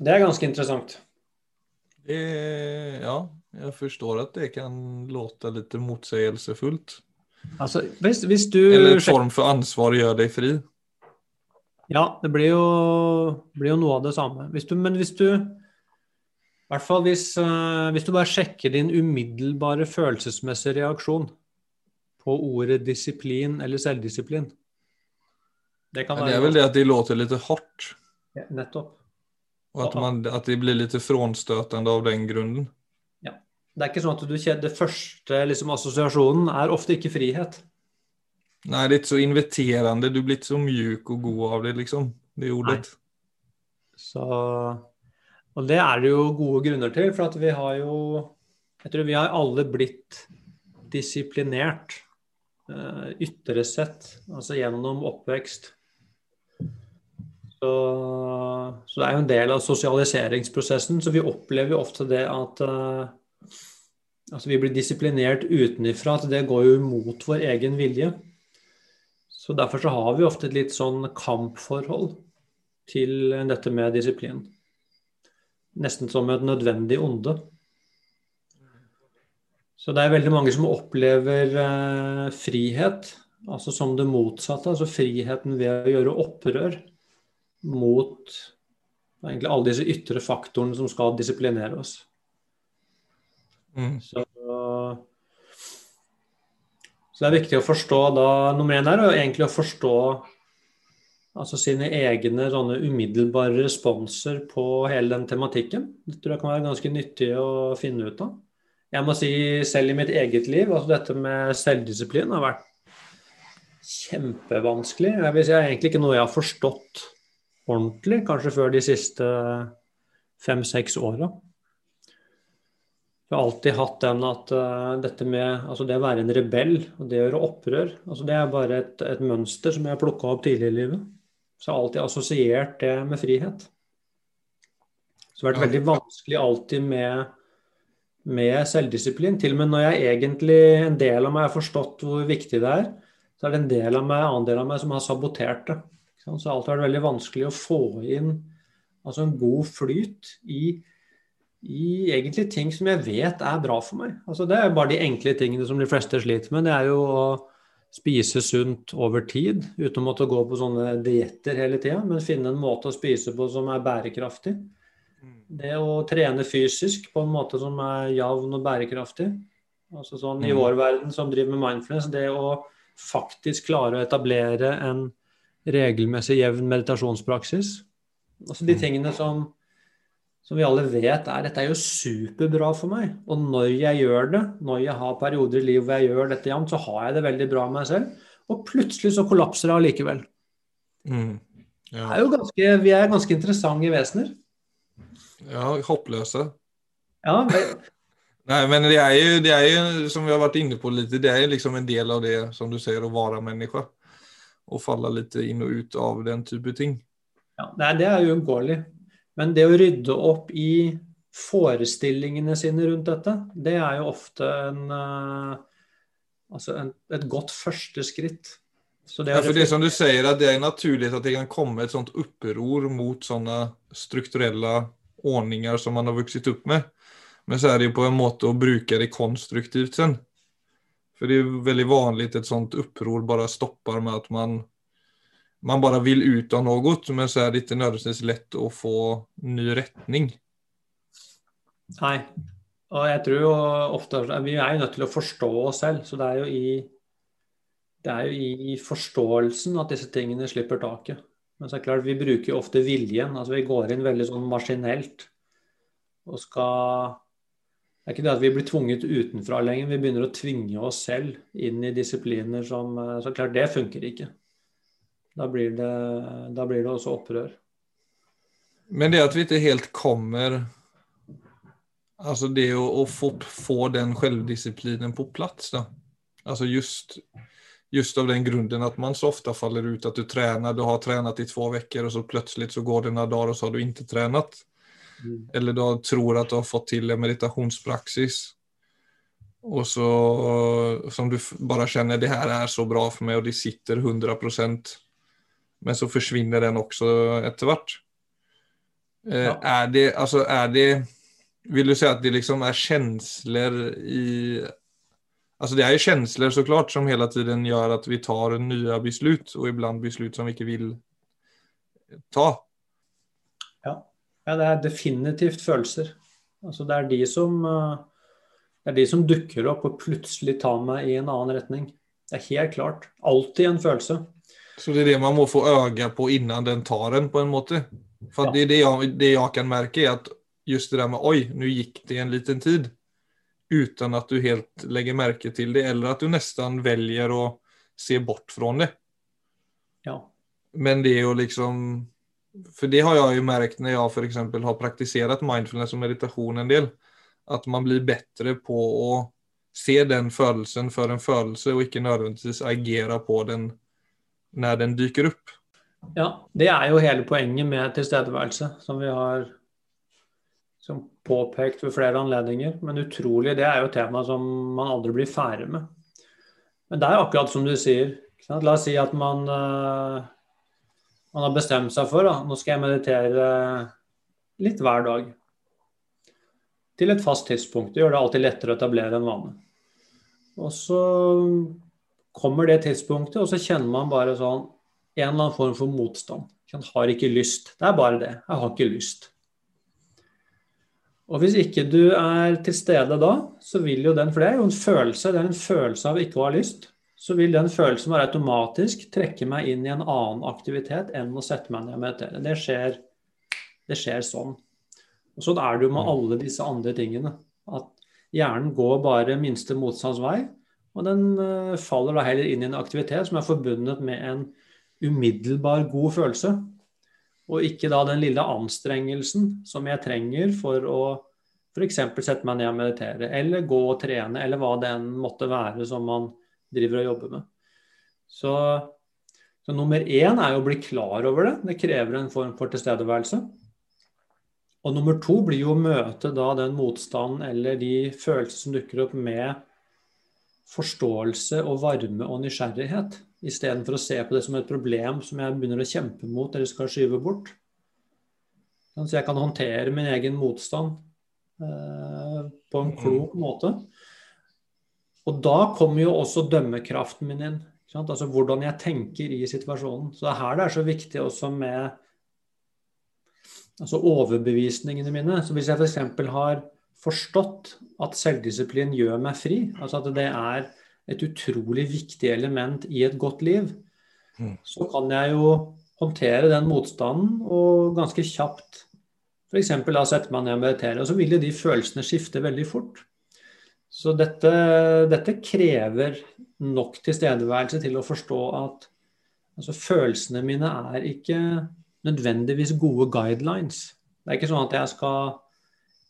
Det er ganske interessant. Det, ja, jeg forstår at det kan låte litt motsigelsesfullt. Altså, hvis, hvis du Eller en form for ansvar gjør deg fri. Ja, det blir jo, blir jo noe av det samme. Hvis du, men hvis du i hvert fall hvis, uh, hvis, du bare sjekker din umiddelbare følelsesmessige reaksjon på ordet disiplin eller selvdisiplin. Det, kan være det er vel det at de låter litt hardt. Ja, nettopp. Og at, man, at de blir litt frånstøtende av den grunnen. Ja. Det er ikke sånn at du kjenner Det første liksom, assosiasjonen er ofte ikke frihet. Nei, det er ikke så inviterende. Du blir ikke så mjuk og god av det, liksom. Det ordet. Nei. Så og det er det jo gode grunner til, for at vi har jo Jeg tror vi har alle blitt disiplinert ytre sett, altså gjennom oppvekst. Så, så, det er jo en del av sosialiseringsprosessen, så vi opplever jo ofte det at uh, altså vi blir disiplinert utenifra, at det går jo imot vår egen vilje. Så derfor så har vi ofte et litt sånn kampforhold til dette med disiplin. Nesten som et nødvendig onde. Så det er veldig mange som opplever eh, frihet altså som det motsatte. Altså friheten ved å gjøre opprør mot egentlig alle disse ytre faktorene som skal disiplinere oss. Mm. Så, så, det er viktig å forstå da nummer én er egentlig å forstå altså sine egne sånne umiddelbare responser på hele den tematikken. Det tror jeg kan være ganske nyttig å finne ut av. Jeg må si selv i mitt eget liv, altså dette med selvdisiplin har vært kjempevanskelig. Jeg vil si egentlig ikke noe jeg har forstått ordentlig, kanskje før de siste fem-seks åra. Jeg har alltid hatt den at uh, dette med altså det å være en rebell og det å gjøre opprør, altså det er bare et, et mønster som jeg har plukka opp tidlig i livet. Så jeg har alltid assosiert det med frihet. Så det har vært veldig vanskelig alltid med, med selvdisiplin. Til og med når jeg egentlig, en del av meg har forstått hvor viktig det er, så er det en del av meg, en annen del av meg som har sabotert det. Så det har alltid vært veldig vanskelig å få inn altså en god flyt i, i egentlig ting som jeg vet er bra for meg. Altså Det er bare de enkle tingene som de fleste sliter med. Det er jo å spise sunt over tid, uten å måtte gå på sånne dietter hele tida, men finne en måte å spise på som er bærekraftig. Mm. Det å trene fysisk på en måte som er jevn og bærekraftig. Altså sånn I mm. vår verden som driver med mindfulness, det å faktisk klare å etablere en regelmessig jevn meditasjonspraksis. Altså de mm. tingene som som vi alle vet er dette er jo superbra for meg. Og når jeg gjør det, når jeg har perioder i livet hvor jeg gjør dette jevnt, så har jeg det veldig bra med meg selv. Og plutselig så kollapser det allikevel. Mm. Ja. Er ganske, vi er ganske interessante vesener. Ja, hoppløse. Ja, men... Nei, men det er, jo, det er jo, som vi har vært inne på litt, det er jo liksom en del av det, som du sier, å være menneske. Å falle litt inn og ut av den type ting. Ja, nei, det er uunngåelig. Men det å rydde opp i forestillingene sine rundt dette, det er jo ofte en, uh, altså en, et godt første skritt. Så det, ja, det som du sier, at det er naturlig at det kan komme et sånt oppror mot sånne strukturelle ordninger som man har vokst opp med. Men så er det jo på en måte å bruke det konstruktivt sen. For det er veldig vanlig et sånt oppror bare stopper med at man man bare vil ut av noe, men så er det ikke nødvendigvis lett å få ny retning. Nei, og jeg tror jo ofte Vi er jo nødt til å forstå oss selv, så det er jo i det er jo i forståelsen at disse tingene slipper taket. Men så er det klart, vi bruker jo ofte viljen. altså Vi går inn veldig sånn maskinelt. Og skal Det er ikke det at vi blir tvunget utenfra lenger, vi begynner å tvinge oss selv inn i disipliner som Så klart, det funker ikke. Da blir det, da blir det også opprør. Men det at vi ikke helt kommer Altså det å, å få, få, den selvdisiplinen på plass, da. Altså just, just av den grunnen at man så ofte faller ut at du trener, du har trent i to uker, og så plutselig så går det noen dager, og så har du ikke trent. Mm. Eller du tror at du har fått til en meditasjonspraksis. Og så som du bare kjenner det her er så bra for meg, og det sitter 100% men så forsvinner den også etter hvert. Eh, ja. Er det Altså, er det Vil du si at det liksom er kjensler i Altså det er jo kjensler så klart som hele tiden gjør at vi tar nye beslut, og ibland beslut som vi ikke vil ta. Ja. ja, det er definitivt følelser. Altså det er de som eh, det er de som dukker opp og plutselig tar meg i en annen retning. Det er helt klart. Alltid en følelse. Så det er det man må få øye på innan den tar en, på en måte? For ja. det, det, jeg, det jeg kan merke, er at just det der med oi, nå gikk det en liten tid. Uten at du helt legger merke til det, eller at du nesten velger å se bort fra det. Ja. Men det er jo liksom For det har jeg jo merket når jeg f.eks. har praktisert mindfulness og meditasjon en del. At man blir bedre på å se den følelsen for en følelse, og ikke nødvendigvis agere på den når den dyker opp. Ja, det er jo hele poenget med tilstedeværelse, som vi har som påpekt ved flere anledninger. Men utrolig, det er jo et tema som man aldri blir ferdig med. Men det er akkurat som du sier. La oss si at man, uh, man har bestemt seg for da. nå skal jeg meditere litt hver dag. Til et fast tidspunkt. Det gjør det alltid lettere å etablere en vane. Og så kommer det tidspunktet, og så kjenner man bare sånn en eller annen form for motstand. Jeg har ikke lyst. Det er bare det. Jeg har ikke lyst. Og hvis ikke du er til stede da, så vil jo den For det er jo en følelse, det er en følelse av ikke å ha lyst. Så vil den følelsen bare automatisk trekke meg inn i en annen aktivitet enn å sette meg ned og meditere. Det skjer, det skjer sånn. Og sånn er det jo med alle disse andre tingene. At hjernen går bare minste motstands vei, og den uh, faller da heller inn i en aktivitet som er forbundet med en umiddelbar god følelse. Og ikke da den lille anstrengelsen som jeg trenger for å f.eks. sette meg ned og meditere, eller gå og trene, eller hva det enn måtte være som man driver og jobber med. Så, så nummer én er jo å bli klar over det. Det krever en form for tilstedeværelse. Og nummer to blir jo å møte da den motstanden eller de følelser som dukker opp med forståelse og varme og nysgjerrighet. Istedenfor å se på det som et problem som jeg begynner å kjempe mot eller skal skyve bort. Så jeg kan håndtere min egen motstand eh, på en klok måte. Og da kommer jo også dømmekraften min inn. Altså hvordan jeg tenker i situasjonen. Så det er her det er så viktig også med altså overbevisningene mine. Så hvis jeg f.eks. har forstått at selvdisiplin gjør meg fri, altså at det er et utrolig viktig element i et godt liv, mm. så kan jeg jo håndtere den motstanden og ganske kjapt f.eks. la sette meg ned og meditere. Og så vil jo de følelsene skifte veldig fort. Så dette, dette krever nok tilstedeværelse til å forstå at altså, følelsene mine er ikke nødvendigvis gode guidelines. Det er ikke sånn at jeg skal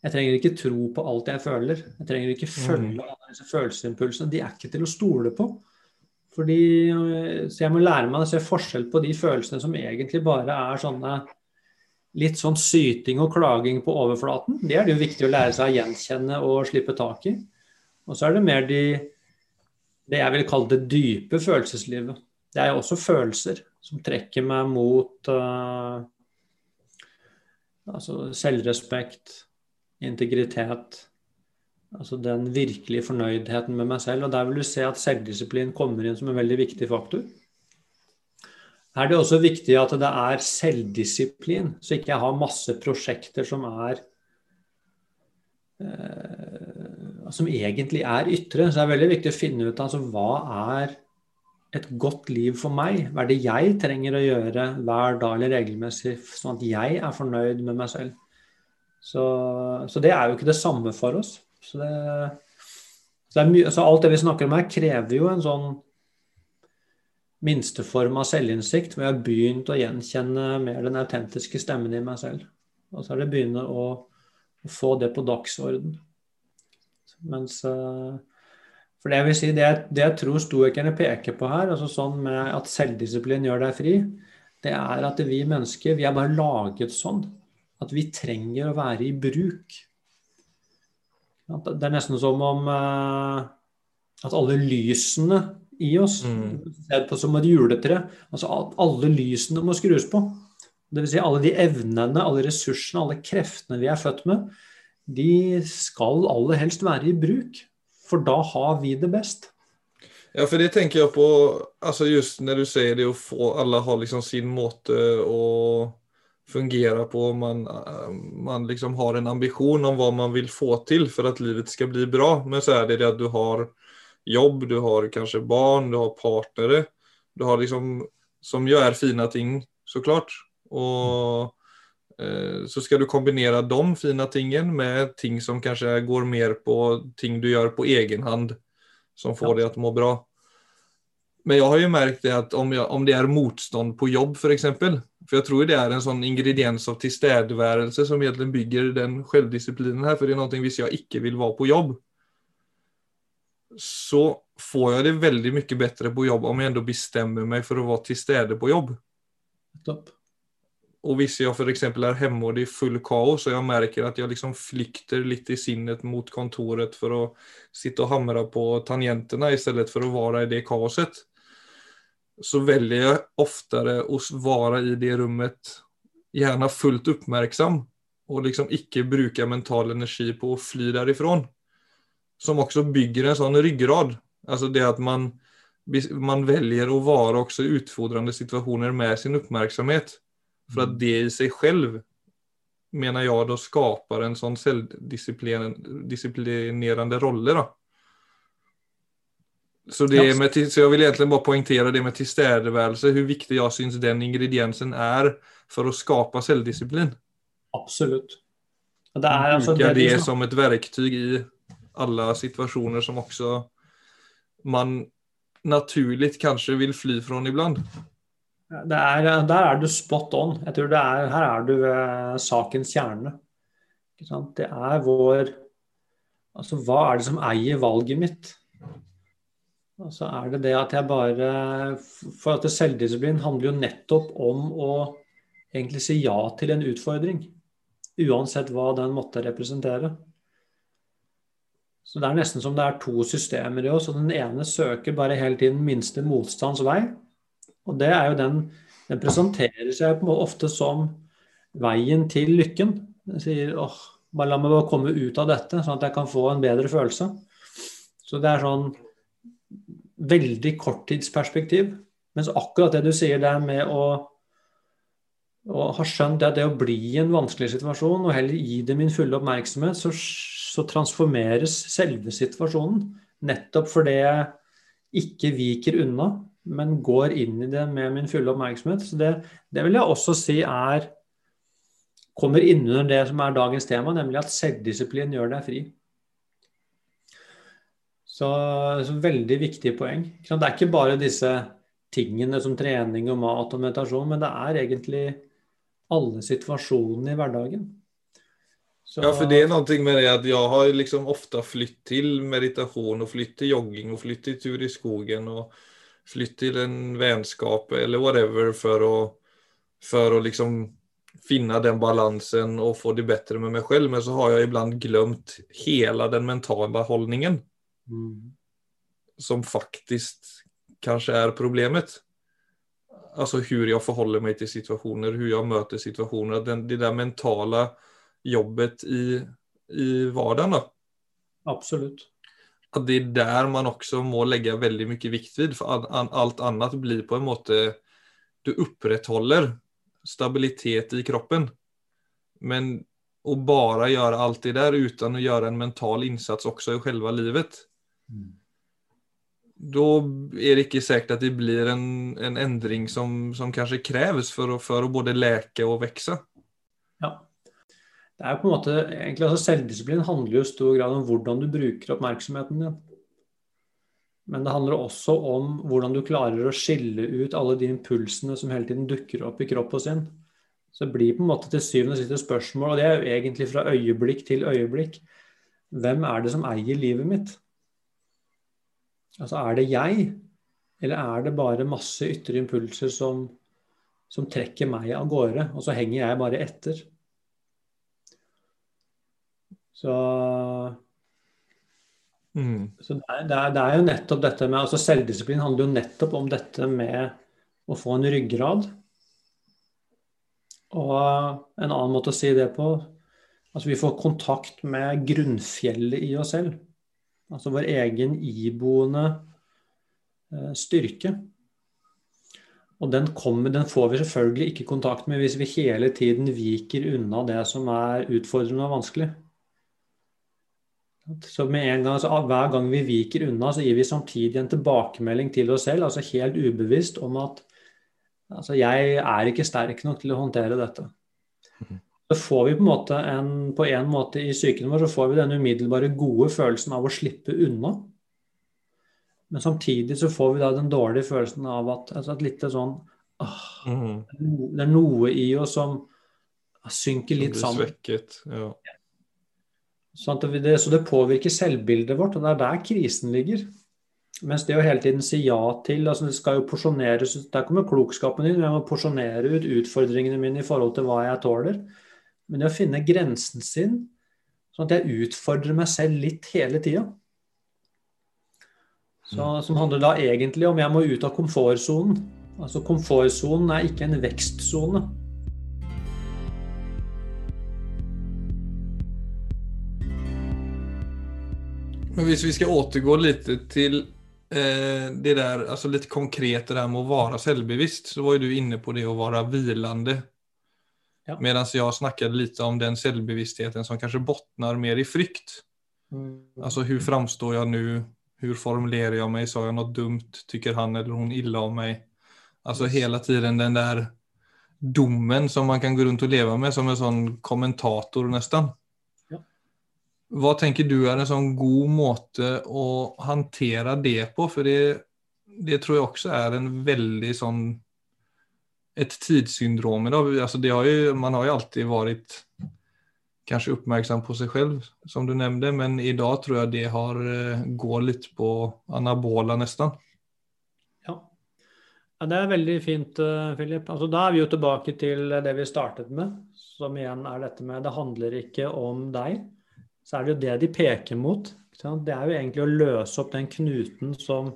jeg trenger ikke tro på alt jeg føler. Jeg trenger ikke mm. følge alle disse følelsesimpulsene. De er ikke til å stole på. Fordi, så jeg må lære meg å se forskjell på de følelsene som egentlig bare er sånne litt sånn syting og klaging på overflaten. Det er det jo viktig å lære seg å gjenkjenne og slippe tak i. Og så er det mer de, det jeg vil kalle det dype følelseslivet. Det er jo også følelser som trekker meg mot uh, altså selvrespekt, integritet. Altså den virkelige fornøydheten med meg selv. Og der vil du se at selvdisiplin kommer inn som en veldig viktig faktor. Her er det også viktig at det er selvdisiplin, så ikke jeg har masse prosjekter som er eh, Som egentlig er ytre. Så det er veldig viktig å finne ut altså, hva er et godt liv for meg? Hva er det jeg trenger å gjøre hver dag eller regelmessig, sånn at jeg er fornøyd med meg selv? Så, så, det er jo ikke det samme for oss. Så, det, så, mye, så, alt det vi snakker om her, krever jo en sånn minsteform av selvinnsikt, hvor jeg har begynt å gjenkjenne mer den autentiske stemmen i meg selv. Og så er det begynne å, få det på dagsorden. Mens uh, For det jeg vil si, det, det jeg tror stoikerne peker på her, altså sånn med at selvdisiplin gjør deg fri, det er at vi mennesker vi er bare laget sånn at vi trenger å være i bruk. Det er nesten som om uh, at alle lysene i oss mm. er på som et juletre. Altså at alle lysene må skrus på. Dvs. Si alle de evnene, alle ressursene, alle kreftene vi er født med, de skal aller helst være i bruk. For da har vi det best. Ja, for det tenker jeg på altså just når du sier det å få Alle har liksom sin måte å fungerar på. Man, man liksom har en ambition om hva man vil få til for at livet skal bli bra. Men så er det det at du har jobb, du har kanskje barn, du har partnere. Du har liksom, som gjør fine ting, så klart. Og eh, så skal du kombinere de fine tingene med ting som kanskje går mer på ting du gjør på egen hand, som får deg til å må bra. Men jeg har jo merket det at om, jeg, om det er motstand på jobb, f.eks. For, jeg tror det er en sånn ingrediens av tilstedeværelse som egentlig bygger den selvdisiplinen her. For det er noe hvis jeg ikke vil være på jobb, så får jeg det veldig mye bedre på jobb om jeg enda bestemmer meg for å være til stede på jobb. Topp. Og hvis jeg f.eks. er hjemme og det er full kaos, og jeg merker at jeg liksom flykter litt i sinnet mot kontoret for å sitte og hamre på tangentene i stedet for å være i det kaoset, så velger jeg oftere å være i det rommet gjerne fullt oppmerksom og liksom ikke bruke mental energi på å fly derifrån. Som også bygger en sånn ryggrad. Altså det at man, man velger å være også i utfordrende situasjoner med sin oppmerksomhet. For at mm. det i seg selv mener jeg da skaper en sånn selvdisiplinerende rolle. da. Så, det med, så jeg vil egentlig bare poengtere det med tilstedeværelse, hvor viktig jeg syns den ingrediensen er for å skape selvdisiplin. Absolutt. Det altså, Bruke det, det som et verktøy i alle situasjoner som også man naturlig kanskje vil fly fra iblant. Er, der er du spot on. Jeg tror er, Her er du ved sakens kjerne. Det er vår Altså, hva er det som eier valget mitt? Og så er det det at jeg bare For at selvdisiplin handler jo nettopp om å egentlig si ja til en utfordring. Uansett hva den måtte representere. Så det er nesten som det er to systemer i oss, og den ene søker bare hele tiden minste motstands vei. Og det er jo den Den presenterer seg på en måte ofte som veien til lykken. Den sier åh, bare la meg bare komme ut av dette, sånn at jeg kan få en bedre følelse. Så det er sånn veldig korttidsperspektiv. Mens akkurat det du sier der med å, å ha skjønt at det å bli i en vanskelig situasjon, og heller gi det min fulle oppmerksomhet, så, så transformeres selve situasjonen. Nettopp fordi jeg ikke viker unna, men går inn i det med min fulle oppmerksomhet. Så det, det vil jeg også si er kommer innunder det som er dagens tema, nemlig at selvdisiplin gjør deg fri. Så, så veldig viktige poeng. Det er ikke bare disse tingene som trening og mat og meditasjon, men det er egentlig alle situasjonene i hverdagen. Så... Ja, for det er noe med det at jeg har liksom ofte flytt til meditasjon og flytt til jogging og flytt til tur i skogen og flytt til en vennskap eller whatever for å, for å liksom finne den balansen og få det bedre med meg selv. Men så har jeg iblant glemt hele den mentale holdningen. Mm. Som faktisk kanskje er problemet. Altså hvordan jeg forholder meg til situasjoner, hvordan jeg møter situasjoner. Den, det der mentale jobbet i, i hverdagen. Absolutt. At det er der man også må legge veldig mye vikt vid. For alt annet blir på en måte Du opprettholder stabilitet i kroppen. Men å bare gjøre alt det der uten å gjøre en mental innsats også i selve livet, da er det ikke sikkert at det blir en, en endring som, som kanskje kreves for for å, både leke og vokse. Ja. Det er på en måte, egentlig altså Selvdisiplin handler jo i stor grad om hvordan du bruker oppmerksomheten din. Men det handler også om hvordan du klarer å skille ut alle de impulsene som hele tiden dukker opp i kroppen sin. Så det blir på en måte til syvende og siste spørsmål, og det er jo egentlig fra øyeblikk til øyeblikk. Hvem er det som eier livet mitt? Altså er det jeg, eller er det bare masse ytre impulser som, som trekker meg av gårde, og så henger jeg bare etter? Så, mm. så det, er, det, er, det, er, jo nettopp dette med altså Selvdisiplin handler jo nettopp om dette med å få en ryggrad. Og en annen måte å si det på Altså vi får kontakt med grunnfjellet i oss selv. Altså vår egen iboende eh, styrke. Og den, kommer, den, får vi selvfølgelig ikke kontakt med hvis vi hele tiden viker unna det som er utfordrende og vanskelig. Så gang, altså Hver gang vi viker unna, så gir vi samtidig en tilbakemelding til oss selv, altså helt ubevisst, om at altså, jeg er ikke sterk nok til å håndtere dette. Får vi på en måte en, på en måte i psyken vår så får vi den umiddelbare gode følelsen av å slippe unna. Men samtidig så får vi da den dårlige følelsen av at, altså et litt sånn åh, mm. Det er noe i oss som synker litt sammen. Svekket, ja. Sånn det, så det påvirker selvbildet vårt, og det er der krisen ligger. Mens det å hele tiden si ja til altså det skal jo porsjoneres Der kommer klokskapen inn. Jeg må porsjonere ut utfordringene mine i forhold til hva jeg tåler. Men det å finne grensen sin, sånn at jeg utfordrer meg selv litt hele tida. Som handler da egentlig om jeg må ut av komfortsonen. Altså komfortsonen er ikke en vekstsone. Men hvis vi skal återgå litt til eh, det der, altså litt konkret det der med å være selvbevisst, så var jo du inne på det å være hvilende. Ja. Medan jeg snackade litt om den selvbevisstheten som kanskje bottnar mer i frykt. Mm. Alltså hvordan framstår jeg nå? Hvordan formulerer jeg meg? Sa jeg noe dumt? Tykker han eller hun ille om meg? yes. hele tiden den der domen som man kan gå rundt og leve med som en sånn kommentator, nesten. Hva tenker du er en sånn god måte å hantera det på? For det, det tror jeg også er en veldig sånn et tidssyndrom idag. Alltså det har ju, man har jo alltid vært kanskje oppmerksom på seg selv, som du nevnte, men i dag tror jeg det har eh, går litt på anabola nesten. Ja. ja det er veldig fint, Philip. Altså, da er vi jo tilbake til det vi startet med, som igjen er dette med det handler ikke om deg så er det jo det de peker mot. Det er jo egentlig å løse opp den knuten som,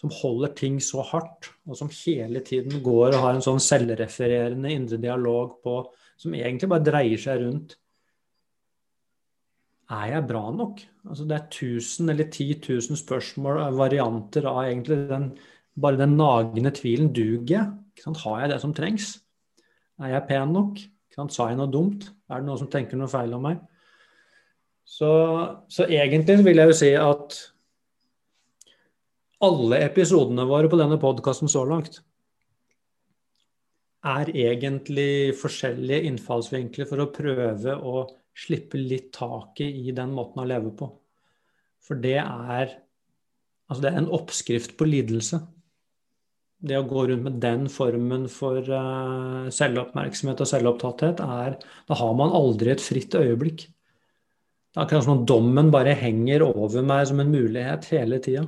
som, holder ting så hardt, og som hele tiden går og har en sånn selvrefererende indre dialog på, som egentlig bare dreier seg rundt Er jeg bra nok? Altså det er 1000 eller 10 000 spørsmål, varianter av egentlig den, bare den nagende tvilen. Duger jeg? Har jeg det som trengs? Er jeg pen nok? Sa jeg noe dumt? Er det noen som tenker noe feil om meg? Så, så, egentlig vil jeg jo si at alle episodene våre på denne podkasten så langt er egentlig forskjellige innfallsvinkler for å prøve å slippe litt taket i den måten å leve på. For det er, altså det er en oppskrift på lidelse. Det å gå rundt med den formen for uh, selvoppmerksomhet og selvopptatthet er Da har man aldri et fritt øyeblikk. Det er akkurat som om dommen bare henger over meg som en mulighet hele tida.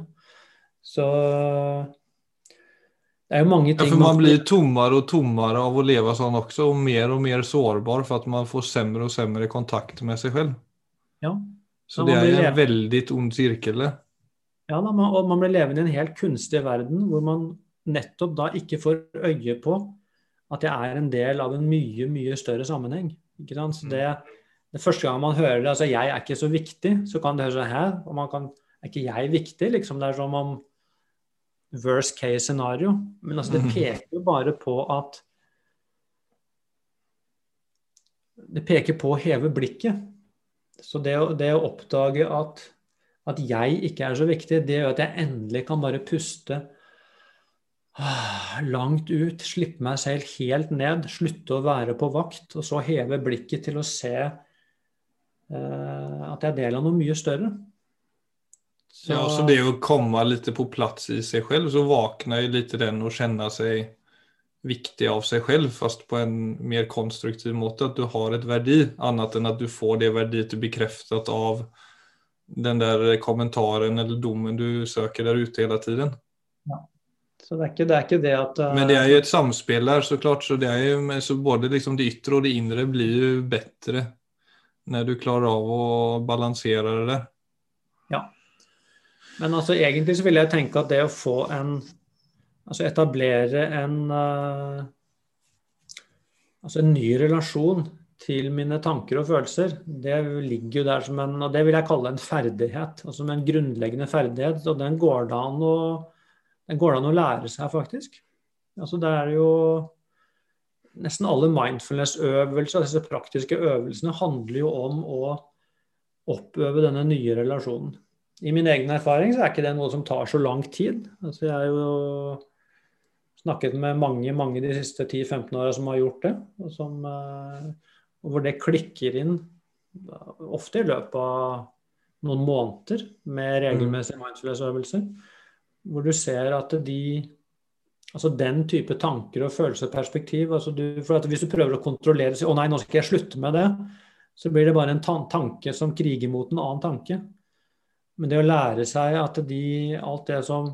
Så det er jo mange ting ja, for Man blir tommere og tommere av å leve sånn også, og mer og mer sårbar for at man får semre og semre kontakt med seg selv. Ja. Så det er en veldig ond sirkel. Ja, da, man, og man blir levende i en helt kunstig verden hvor man nettopp da ikke får øye på at jeg er en del av en mye, mye større sammenheng. Ikke sant? Så mm. det, det første gang man hører det, altså 'jeg er ikke så viktig', så kan det høre sånn her, og man kan, er ikke jeg viktig?' Liksom Det er som om worst case scenario. Men altså, det mhm. peker jo bare på at Det peker på å heve blikket. Så det, det å oppdage at, at jeg ikke er så viktig, det gjør at jeg endelig kan bare puste ah, langt ut, slippe meg selv helt ned, slutte å være på vakt, og så heve blikket til å se Eh, at jeg er del av noe mye større. Så, ja, så det å komme litt på plass i seg selv, så våkner jo litt den å kjenne seg viktig av seg selv, fast på en mer konstruktiv måte. At du har et verdi, annet enn at du får det verdiet bekreftet av den der kommentaren eller dommen du søker der ute hele tiden. Ja. Så det er, ikke, det er ikke det at uh... Men det er jo et samspill der, så klart. Så det er jo, så både liksom det ytre og det indre blir jo bedre når du klarer av å balansere det der. Men altså egentlig så vil jeg tenke at det å få en Altså etablere en uh, Altså en ny relasjon til mine tanker og følelser, det ligger jo der som en Og det vil jeg kalle en ferdighet. Altså en grunnleggende ferdighet. Og den går det an å, den går det an å lære seg, faktisk. Altså det er jo nesten alle mindfulness-øvelser, disse praktiske øvelsene, handler jo om å oppøve denne nye relasjonen. I min egen erfaring så er ikke det noe som tar så lang tid. Altså jeg har jo snakket med mange mange de siste 10-15 åra som har gjort det, og som, eh, hvor det klikker inn ofte i løpet av noen måneder med regelmessige mindfulness-øvelser. Hvor du ser at de Altså den type tanker og følelser og perspektiv. Altså du, for Hvis du prøver å kontrollere og si 'Å nei, nå skal jeg slutte med det', så blir det bare en tanke som kriger mot en annen tanke. Men det å lære seg at de, alt det som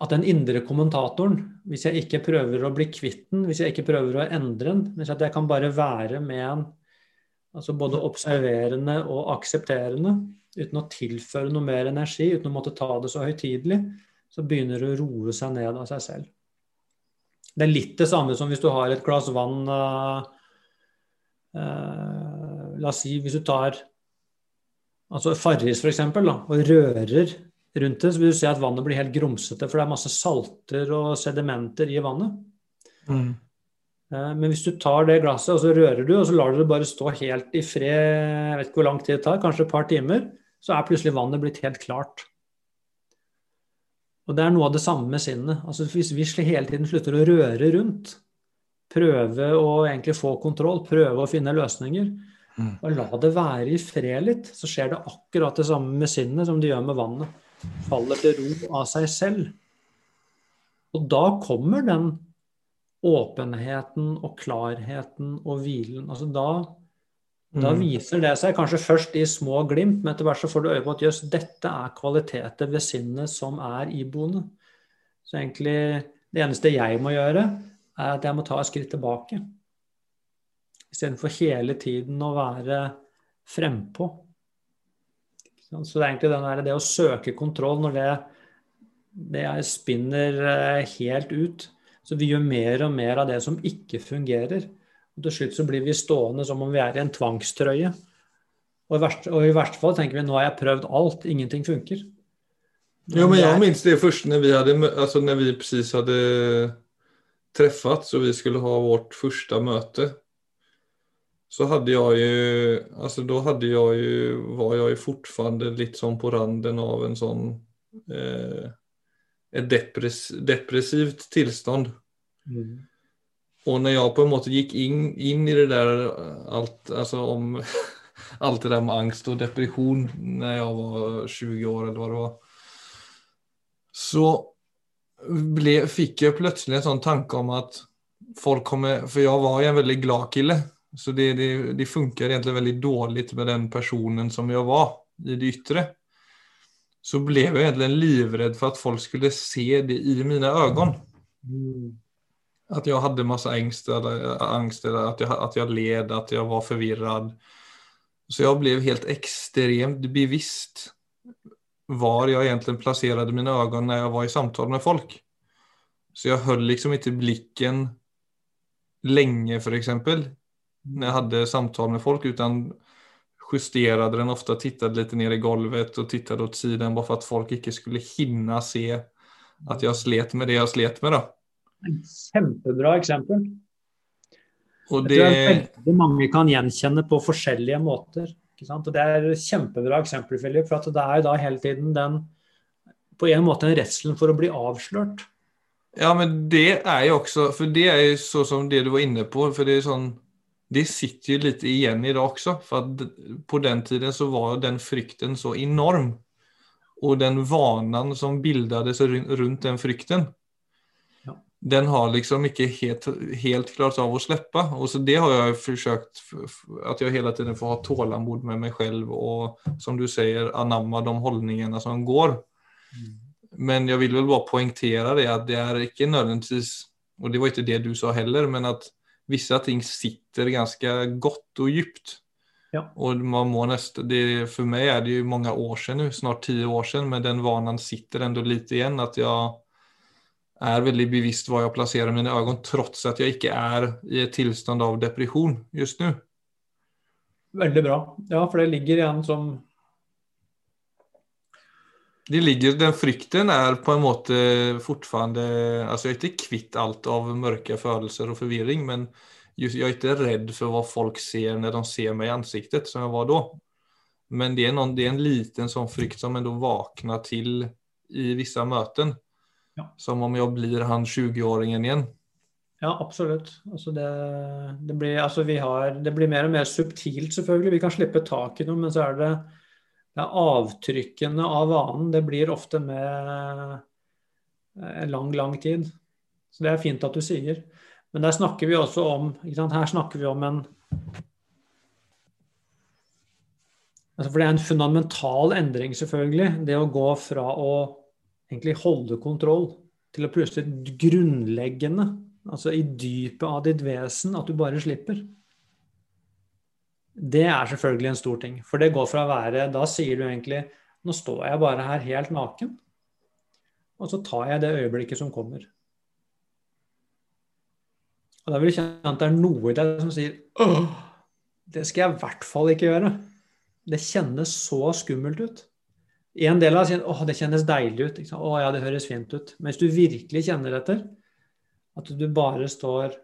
At den indre kommentatoren, hvis jeg ikke prøver å bli kvitt den, hvis jeg ikke prøver å endre den, men at jeg kan bare være med en altså både observerende og aksepterende, uten å tilføre noe mer energi, uten å måtte ta det så høytidelig, så begynner det å roe seg ned av seg selv. Det er litt det samme som hvis du har et glass vann uh, uh, La oss si hvis du tar altså Farris f.eks. og rører rundt det, så vil du se at vannet blir helt grumsete, for det er masse salter og sedimenter i vannet. Mm. Uh, men hvis du tar det glasset og så rører du, og så lar du det bare stå helt i fred, jeg vet ikke hvor lang tid det tar, kanskje et par timer, så er plutselig vannet blitt helt klart. Og det er noe av det samme med sinnet. Altså Hvis vi hele tiden slutter å røre rundt, prøve å egentlig få kontroll, prøve å finne løsninger. Og la det være i fred litt, så skjer det akkurat det samme med sinnet som det gjør med vannet. Faller til ro av seg selv. Og da kommer den åpenheten og klarheten og hvilen. Altså da da mm. viser det seg kanskje først i små glimt, men etter hvert så får du øye på at jøss, dette er kvaliteter ved sinnet som er iboende. Så egentlig det eneste jeg må gjøre, er at jeg må ta et skritt tilbake. Istedenfor hele tiden å være frempå. Så det er egentlig der, det å søke kontroll når det, det spinner eh, helt ut. Så vi gjør mer og mer av det som ikke fungerer. Og til slutt så blir vi stående som om vi er i en tvangstrøye. Og i, verste, og i verste fall tenker vi nå har jeg prøvd alt, ingenting funker. Ja, men jeg minns det først når vi hadde, altså når vi precis hadde träffats og vi skulle ha vårt første møte. Så hadde jeg jo, altså da hadde jeg jo, var jeg jo fortfarande litt sånn på randen av en sånn eh, et depress, depressivt tilstand. Mm. Og når jeg på en måte gikk inn, inn i det der alt, altså om alt det der med angst og depresjon når jeg var 20 år, eller hva det var, så ble, fikk jeg plutselig en sånn tanke om at folk kommer For jeg var jo en veldig glad kille. Så det, det, det funker egentlig veldig dårlig med den personen som jeg var i det ytre. Så ble jeg egentlig livredd for at folk skulle se det i mine øyne. Mm. At jeg hadde masse angst, eller, angst eller at, jeg, at jeg led, at jeg var forvirret. Så jeg ble helt ekstremt bevisst var jeg egentlig plasserte mine øyne når jeg var i samtale med folk. Så jeg holdt liksom ikke blikken lenge, f.eks., når jeg hadde samtale med folk, utan justerade den ofte, tittet litt ner i golvet og tittet åt siden, bare for at folk ikke skulle hinne se at jeg slet med det jeg slet med. Då. Kjempebra eksempel. Og det... Jeg tror mange kan gjenkjenne på forskjellige måter. Og Det er kjempebra eksempel, Philip, for det er da hele tiden den på en måte en redselen for å bli avslørt. Ja, men det er jo også For det er jo så som det du var inne på. for Det er sånn, det sitter jo litt igjen i dag også. For på den tiden så var den frykten så enorm. Og den vanen som bildet rundt den frykten den har liksom ikke helt, helt klart av å slippe. Og så det har jeg forsøkt, at jeg hele tiden får ha tålamod med meg selv og som du sier, anamme de holdningene som går. Mm. Men jeg vil vel bare poengtere det at det er ikke nødvendigvis Og det var ikke det du sa heller, men at visse ting sitter ganske godt og dypt. Ja. Og man må nesten, det, For meg er det jo mange år siden snart ti år siden, men den vanen sitter enda litt igjen. At jeg er veldig bevisst hvor jeg plasserer mine øyne, tross at jeg ikke er i et tilstand av depresjon just nå. Veldig bra. Ja, for det ligger igjen som det ligger, Den frykten er på en måte fortsatt altså Jeg er ikke kvitt alt av mørke følelser og forvirring, men just, jeg er ikke redd for hva folk ser når de ser meg i ansiktet, som jeg var da. Men det er, noen, det er en liten sånn frykt som ändå vakner til i visse møter. Ja. Som om jeg blir han 20-åringen igjen. Ja, absolutt. Altså det, det, blir, altså har, det, blir, mer og mer subtilt, selvfølgelig. Vi kan slippe tak i noe, men så er det, det er avtrykkene av vanen. Det blir ofte med en lang, lang tid. Så det er fint at du sier. Men der snakker vi også om Her snakker vi om en altså For det er en fundamental endring, selvfølgelig. Det å gå fra å egentlig holde kontroll, til å plutselig grunnleggende, altså i dypet av ditt vesen, at du bare slipper. Det er selvfølgelig en stor ting. For det går fra å være Da sier du egentlig Nå står jeg bare her helt naken, og så tar jeg det øyeblikket som kommer. Og da vil du kjenne at det er noe i deg som sier Åh, det skal jeg i hvert fall ikke gjøre. Det kjennes så skummelt ut. En del av deg sier åh, det kjennes deilig ut. Å ja, det høres fint ut. Men hvis du virkelig kjenner etter, at du bare står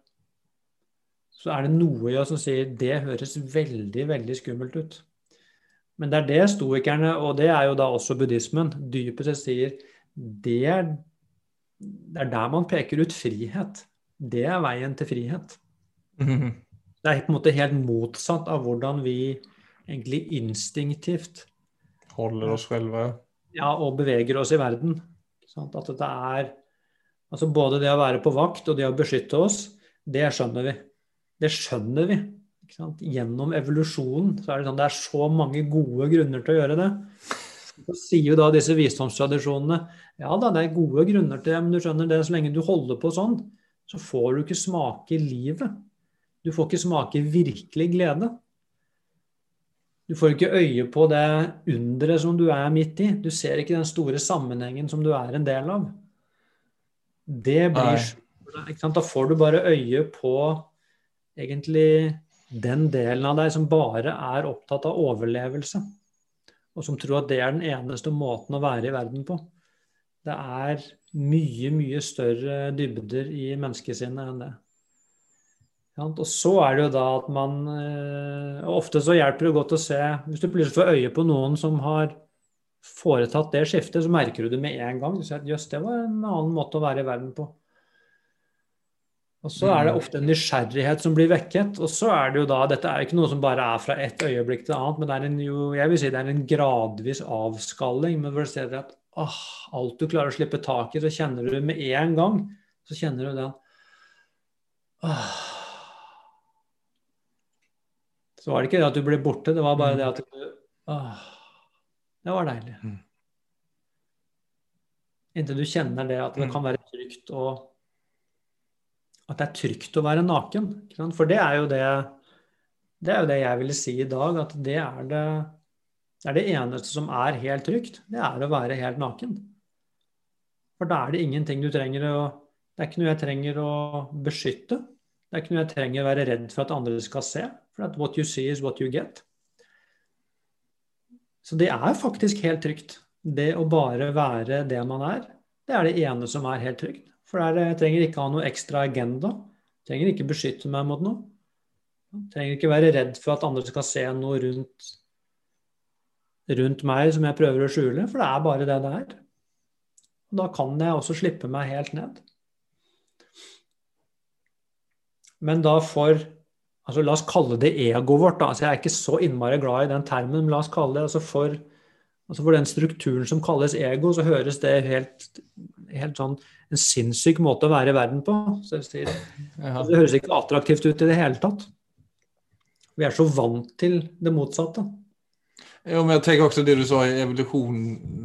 så er det noe i oss som sier det høres veldig, veldig skummelt ut. Men det er det stoikerne, og det er jo da også buddhismen, dypest sett sier det er, det er der man peker ut frihet. Det er veien til frihet. Mm. Det er på en måte helt motsatt av hvordan vi egentlig instinktivt Holder oss selve. Ja, og beveger oss i verden. At dette er Altså både det å være på vakt og det å beskytte oss, det skjønner vi. Det skjønner vi. Gjennom evolusjonen så er det sånn det er så mange gode grunner til å gjøre det. Så sier jo da disse visdomstradisjonene ja da, det er gode grunner til det, men du skjønner det, så lenge du holder på sånn, så får du ikke smake livet. Du får ikke smake virkelig glede. Du får ikke øye på det underet som du er midt i. Du ser ikke den store sammenhengen som du er en del av. Det blir Da får du bare øye på egentlig den delen av deg som bare er opptatt av overlevelse, og som tror at det er den eneste måten å være i verden på. Det er mye, mye større dybder i menneskesinnet enn det. Og så er det jo da at man og Ofte så hjelper det godt å se Hvis du plutselig får øye på noen som har foretatt det skiftet, så merker du det med en gang. Du ser at jøss, det var en annen måte å være i verden på. Og så er det ofte en nysgjerrighet som blir vekket. Og så er det jo da Dette er ikke noe som bare er fra et øyeblikk til annet, men det er en, jo, jeg vil si det er en gradvis avskalling. Men hvor du ser at ah, alt du klarer å slippe tak i, så kjenner du med en gang Så kjenner du den ah. Så var det ikke det at du ble borte, det var bare det at du ah, Det var deilig. Mm. Inntil du kjenner det at det kan være trygt og at det er trygt å være naken. For det er jo det, det er jo det jeg ville si i dag, at det er det, det er det eneste som er helt trygt. Det er å være helt naken. For da er det ingenting du trenger å Det er ikke noe jeg trenger å beskytte. Det er ikke noe jeg trenger å være redd for at andre skal se. For at what you see is what you get. Så det er faktisk helt trygt. Det å bare være det man er, det er det ene som er helt trygt. For der, jeg trenger ikke ha noe ekstra agenda. Jeg trenger ikke beskytte meg mot noe. Jeg trenger ikke være redd for at andre skal se noe rundt, rundt meg som jeg prøver å skjule, for det er bare det det er. Og da kan jeg også slippe meg helt ned. Men da for altså La oss kalle det egoet vårt. Da. Altså jeg er ikke så innmari glad i den termen, men la oss kalle det altså for, altså for den strukturen som kalles ego, så høres det helt, helt sånn en sinnssyk måte å være i verden på. Så det, høres ikke attraktivt ut i det hele tatt. Vi er så vant til det motsatte. Ja, men jeg tenker også det du sa i evolusjon,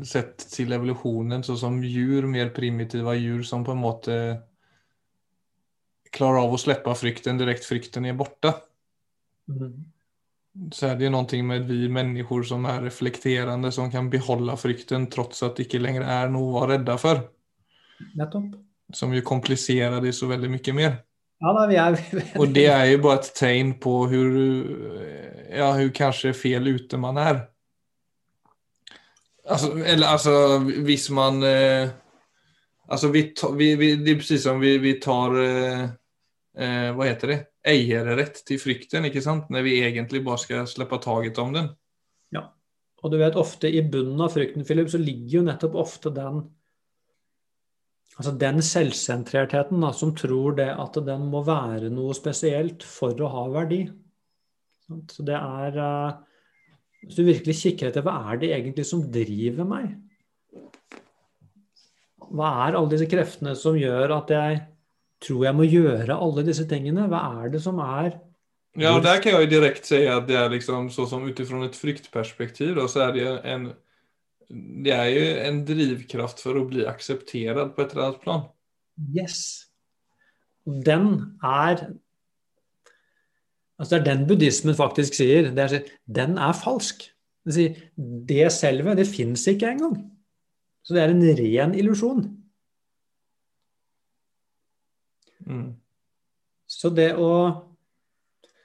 sett til evolusjonen, så som dyr, mer primitive dyr som på en måte klarer av å slippe frykten direkte frykten er borte. Mm. Så er det noe med vi mennesker som er reflekterende, som kan beholde frykten trots at det ikke lenger er noe å være redde for. Nettopp. Som jo kompliserer det så veldig mye mer. Ja, da, vi er, Og det er jo bare et tegn på hvor, ja, hvor kanskje fel ute man er. Altså, eller altså, hvis man eh, Altså, vi, vi, vi, det er precis som vi, vi tar eh, eh, Hva heter det? Eierrett til frykten, ikke sant? Når vi egentlig bare skal slippe taket om den. Ja. Og du vet, ofte i bunnen av frykten, Philip, så ligger jo nettopp ofte den Altså den selvsentrertheten da, som tror det at den må være noe spesielt for å ha verdi. Så det er uh, Hvis du virkelig kikker etter hva er det egentlig som driver meg? Hva er alle disse kreftene som gjør at jeg tror jeg må gjøre alle disse tingene? Hva er det som er Ja, der kan jeg jo direkte si at det er liksom så som ut ifra et fryktperspektiv, så er det en det er jo en drivkraft for å bli akseptert på et eller annet plan. Yes. Den er Altså Det er den buddhismen faktisk sier. Det er, den er falsk. Det, sier, det selve, det fins ikke engang. Så det er en ren illusjon. Mm. Så det å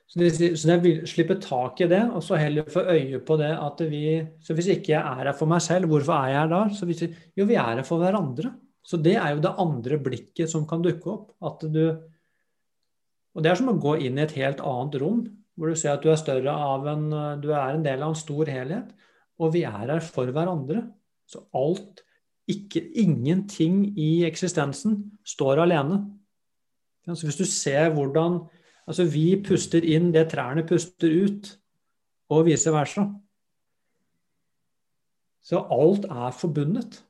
så det, så det slippe tak i det, og så heller få øye på det at vi Så hvis ikke jeg er her for meg selv, hvorfor er jeg her da? Så hvis, jo, vi er her for hverandre. Så det er jo det andre blikket som kan dukke opp. At du Og det er som å gå inn i et helt annet rom, hvor du ser at du er større av en Du er en del av en stor helhet. Og vi er her for hverandre. Så alt ikke, Ingenting i eksistensen står alene. Så hvis du ser hvordan Altså vi puster inn det trærne puster ut, og vice versa. Så alt er forbundet.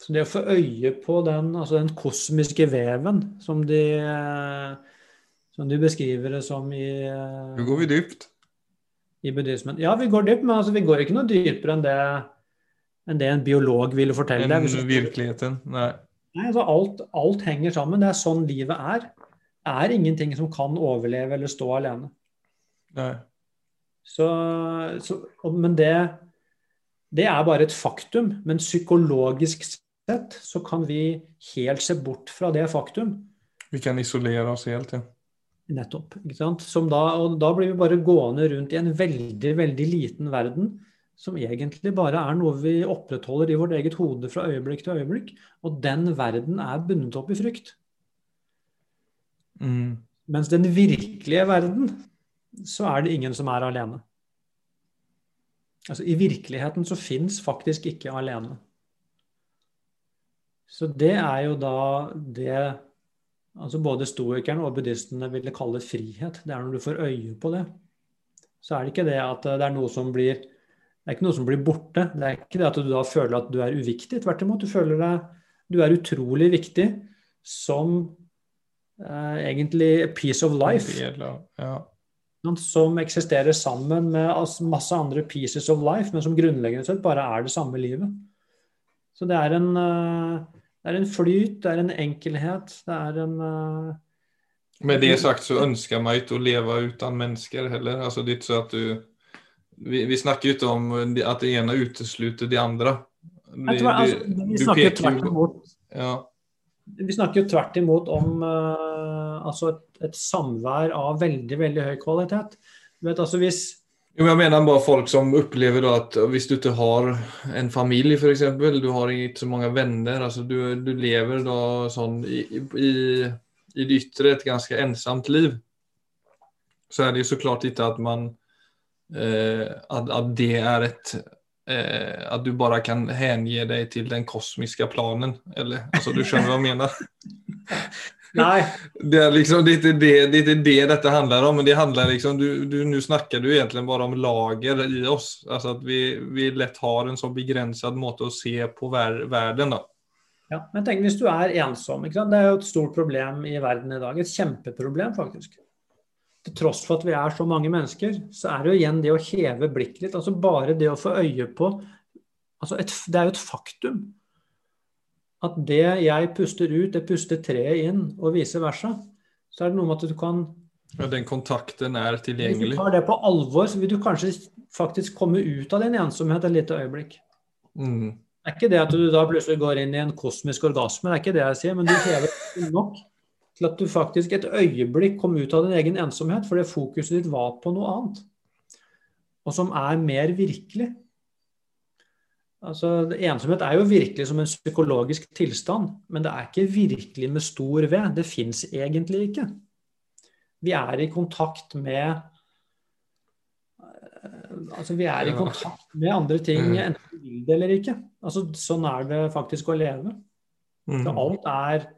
Så det å få øye på den, altså den kosmiske veven som de, som de beskriver det som i Nå går vi dypt. I buddhismen. Ja, vi går dypt, men altså, vi går ikke noe dypere enn det, enn det en biolog ville fortelle deg. Enn virkeligheten. Nei. Nei altså alt, alt henger sammen. Det er sånn livet er er ingenting som kan overleve eller stå alene. Nei. Så, så, men det, det er bare et faktum. Men psykologisk sett så kan vi helt se bort fra det faktum. Vi kan isolere oss helt, ja. Nettopp. ikke sant? Da, og da blir vi bare gående rundt i en veldig, veldig liten verden som egentlig bare er noe vi opprettholder i vårt eget hode fra øyeblikk til øyeblikk. Og den verden er bundet opp i frykt. Mm. Mens den virkelige verden, så er det ingen som er alene. Altså I virkeligheten så fins faktisk ikke alene. Så det er jo da det altså både stoikerne og buddhistene ville kalle frihet. Det er når du får øye på det. Så er det ikke det at det er noe som blir det er ikke noe som blir borte. Det er ikke det at du da føler at du er uviktig. Tvert imot, du føler deg du er utrolig viktig som egentlig a piece of life. Ja. Som eksisterer sammen med masse andre pieces of life, men som grunnleggende sett bare er det samme livet. Så det er en, uh, det er en flyt, det er en enkelhet, det er en uh, Med det sagt så ønsker man ikke å leve uten mennesker heller. Altså, det er ikke så at du vi, vi snakker jo ikke om at det ene uteslutter det andre. Det, tror, altså, vi snakker jo tvert. Ja. Vi snakker jo tvert imot om uh, altså et, et, samvær av veldig veldig høy kvalitet. Du vet, altså hvis jo, jeg mener bare folk som opplever at hvis du ikke har en familie, f.eks., du har ikke så mange venner, altså du, du lever da sånn i, i, i det ytre et ganske ensomt liv, så er det jo så klart ikke at man eh, at, at, det er et eh, at du bare kan hengi deg til den kosmiske planen. Eller, altså, du skjønner hva jeg mener? Nei. Det er liksom det är ikke det, det, är inte det dette handler om. men det handlar liksom, du, du, Nå snakker du egentlig bare om lager i oss. Alltså att vi, vi lett har en så begrenset måte å se på vär, verden. Då. Ja, men tenk Hvis du er ensom, det er jo et stort problem i verden i dag. Et kjempeproblem, faktisk til tross for at vi er så mange mennesker, så er det jo igjen det å heve blikket litt. altså Bare det å få øye på altså et, Det er jo et faktum at det jeg puster ut, det puster treet inn, og vice versa. Så er det noe med at du kan Ja, den kontakten er tilgjengelig. Hvis du tar det på alvor, så vil du kanskje faktisk komme ut av din ensomhet et lite øyeblikk. Mm. Det er ikke det at du da plutselig går inn i en kosmisk orgasme, det er ikke det jeg sier, men du hever nok til at du faktisk et øyeblikk kom ut av din egen ensomhet fordi fokuset ditt var på noe annet. Og som er mer virkelig. Altså, ensomhet er jo virkelig som en psykologisk tilstand, men det er ikke virkelig med stor V. Det fins egentlig ikke. Vi er i kontakt med Altså, vi er i kontakt med andre ting, mm. enten vi vil det eller ikke. Altså, sånn er det faktisk å leve. Så mm. alt er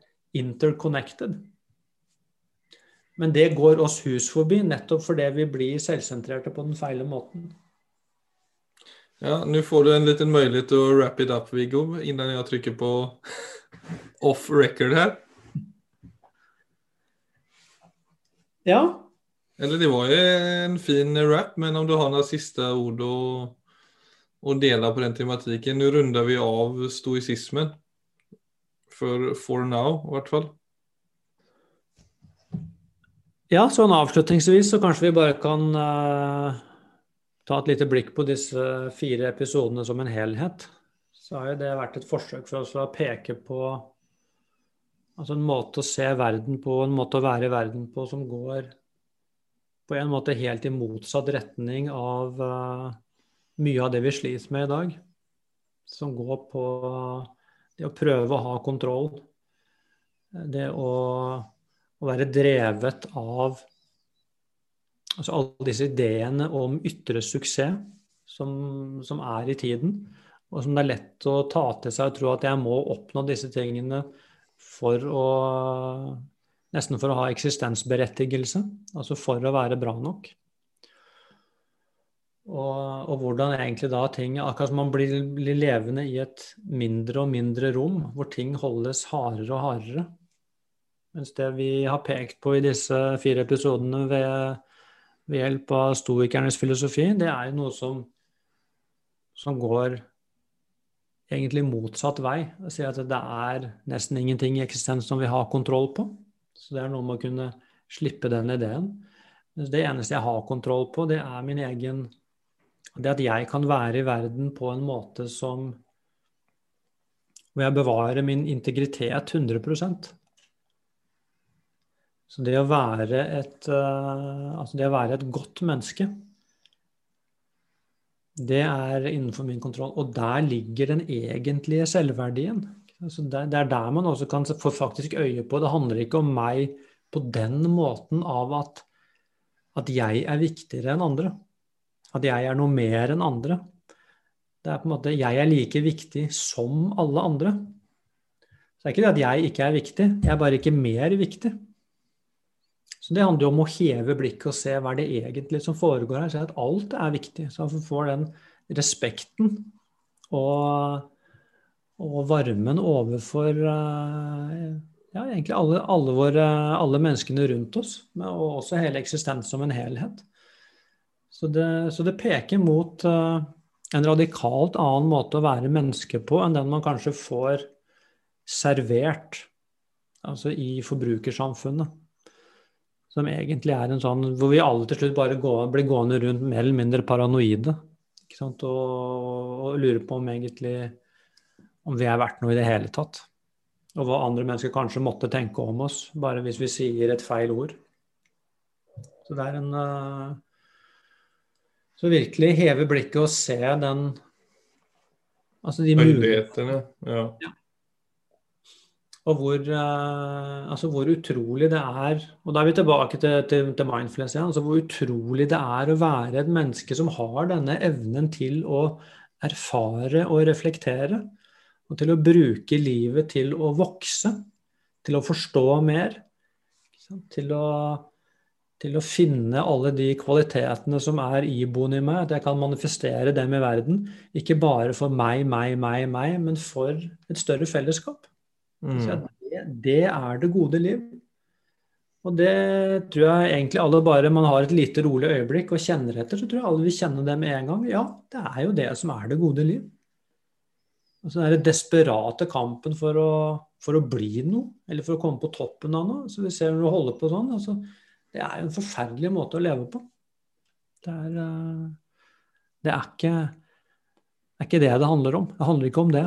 interconnected. Men det går oss hus forbi, nettopp fordi vi blir selvsentrerte på den feile måten. Ja, nå får du en liten mulighet til å wrap it up, Viggo, innan jeg trykker på off record her. Ja. Eller det var jo en fin rap, men om du har noen siste ord å, å dele på den tematikken. Nå runder vi av stoisismen. For, for now, i hvert fall. Ja, sånn avslutningsvis så kanskje vi bare kan uh, ta et lite blikk på disse fire episodene som en helhet. Så har jo det vært et forsøk for oss å peke på altså en måte å se verden på, en måte å være i verden på som går på en måte helt i motsatt retning av uh, mye av det vi sliter med i dag. Som går på det å prøve å ha kontroll. Det å, å være drevet av altså alle disse ideene om ytre suksess som, som, er i tiden. Og som det er lett å ta til seg og tro at jeg må oppnå disse tingene for å Nesten for å ha eksistensberettigelse. Altså for å være bra nok. Og, og, hvordan egentlig da ting Akkurat som man blir, blir, levende i et mindre og mindre rom, hvor ting holdes hardere og hardere. Mens det vi har pekt på i disse fire episodene ved, ved hjelp av stoikernes filosofi, det er jo noe som, som går egentlig motsatt vei. Å si at det er nesten ingenting i eksistens som vi har kontroll på. Så det er noe med å kunne slippe den ideen. Det eneste jeg har kontroll på, det er min egen det at jeg kan være i verden på en måte som Hvor jeg bevarer min integritet 100 Så det å være et, uh, altså det å være et godt menneske, det er innenfor min kontroll. Og der ligger den egentlige selvverdien. Altså det, det, er der man også kan få faktisk øye på. Det handler ikke om meg på den måten av at, at jeg er viktigere enn andre. At jeg er noe mer enn andre. Det er på en måte Jeg er like viktig som alle andre. Så det er ikke det at jeg ikke er viktig, jeg er bare ikke mer viktig. Så det handler jo om å heve blikket og se hva det egentlig som foregår her. Se at alt er viktig. Så man får den respekten og, og varmen overfor eh, ja, egentlig alle, alle, våre, alle menneskene rundt oss, og også hele eksistens som en helhet. Så det, så det peker mot uh, en radikalt annen måte å være menneske på enn den man kanskje får servert altså i forbrukersamfunnet. Som egentlig er en sånn hvor vi alle til slutt bare går, blir gående rundt mer eller mindre paranoide. Og, og lurer på om egentlig om vi er verdt noe i det hele tatt. Og hva andre mennesker kanskje måtte tenke om oss, bare hvis vi sier et feil ord. Så det er en uh, så virkelig heve blikket og se den Altså de mulighetene. Ja. ja. Og hvor, uh, altså hvor, utrolig det er Og da er vi tilbake til, til, til mindfulness igjen. Altså hvor utrolig det er å være et menneske som har denne evnen til å erfare og reflektere. Og til å bruke livet til å vokse. Til å forstå mer. Til å til å finne alle de kvalitetene som er iboende i meg, at jeg kan manifestere dem i verden. Ikke bare for meg, meg, meg, meg, men for et større fellesskap. Mm. Det, det, er det gode liv. Og det tror jeg egentlig alle bare man har et lite rolig øyeblikk og kjenner etter, så tror jeg alle vil kjenne det med en gang. Ja, det er jo det som er det gode liv. Altså den desperate kampen for å, for å, bli noe, eller for å komme på toppen av noe. Så vi ser når du holder på sånn, altså, det er jo en forferdelig måte å leve på. Det er, eh, det er ikke, det er ikke det det handler om. Det handler ikke om det.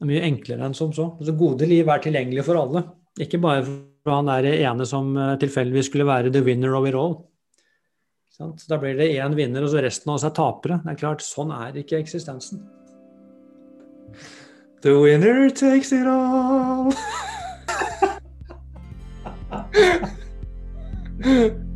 Det er mye enklere enn som så. Altså, gode liv er tilgjengelig for alle. Ikke bare for han der ene som eh, tilfeldigvis skulle være the winner of it all. Så da blir det én vinner, og så resten av oss er tapere. Det er klart, Sånn er ikke eksistensen. The winner takes it all.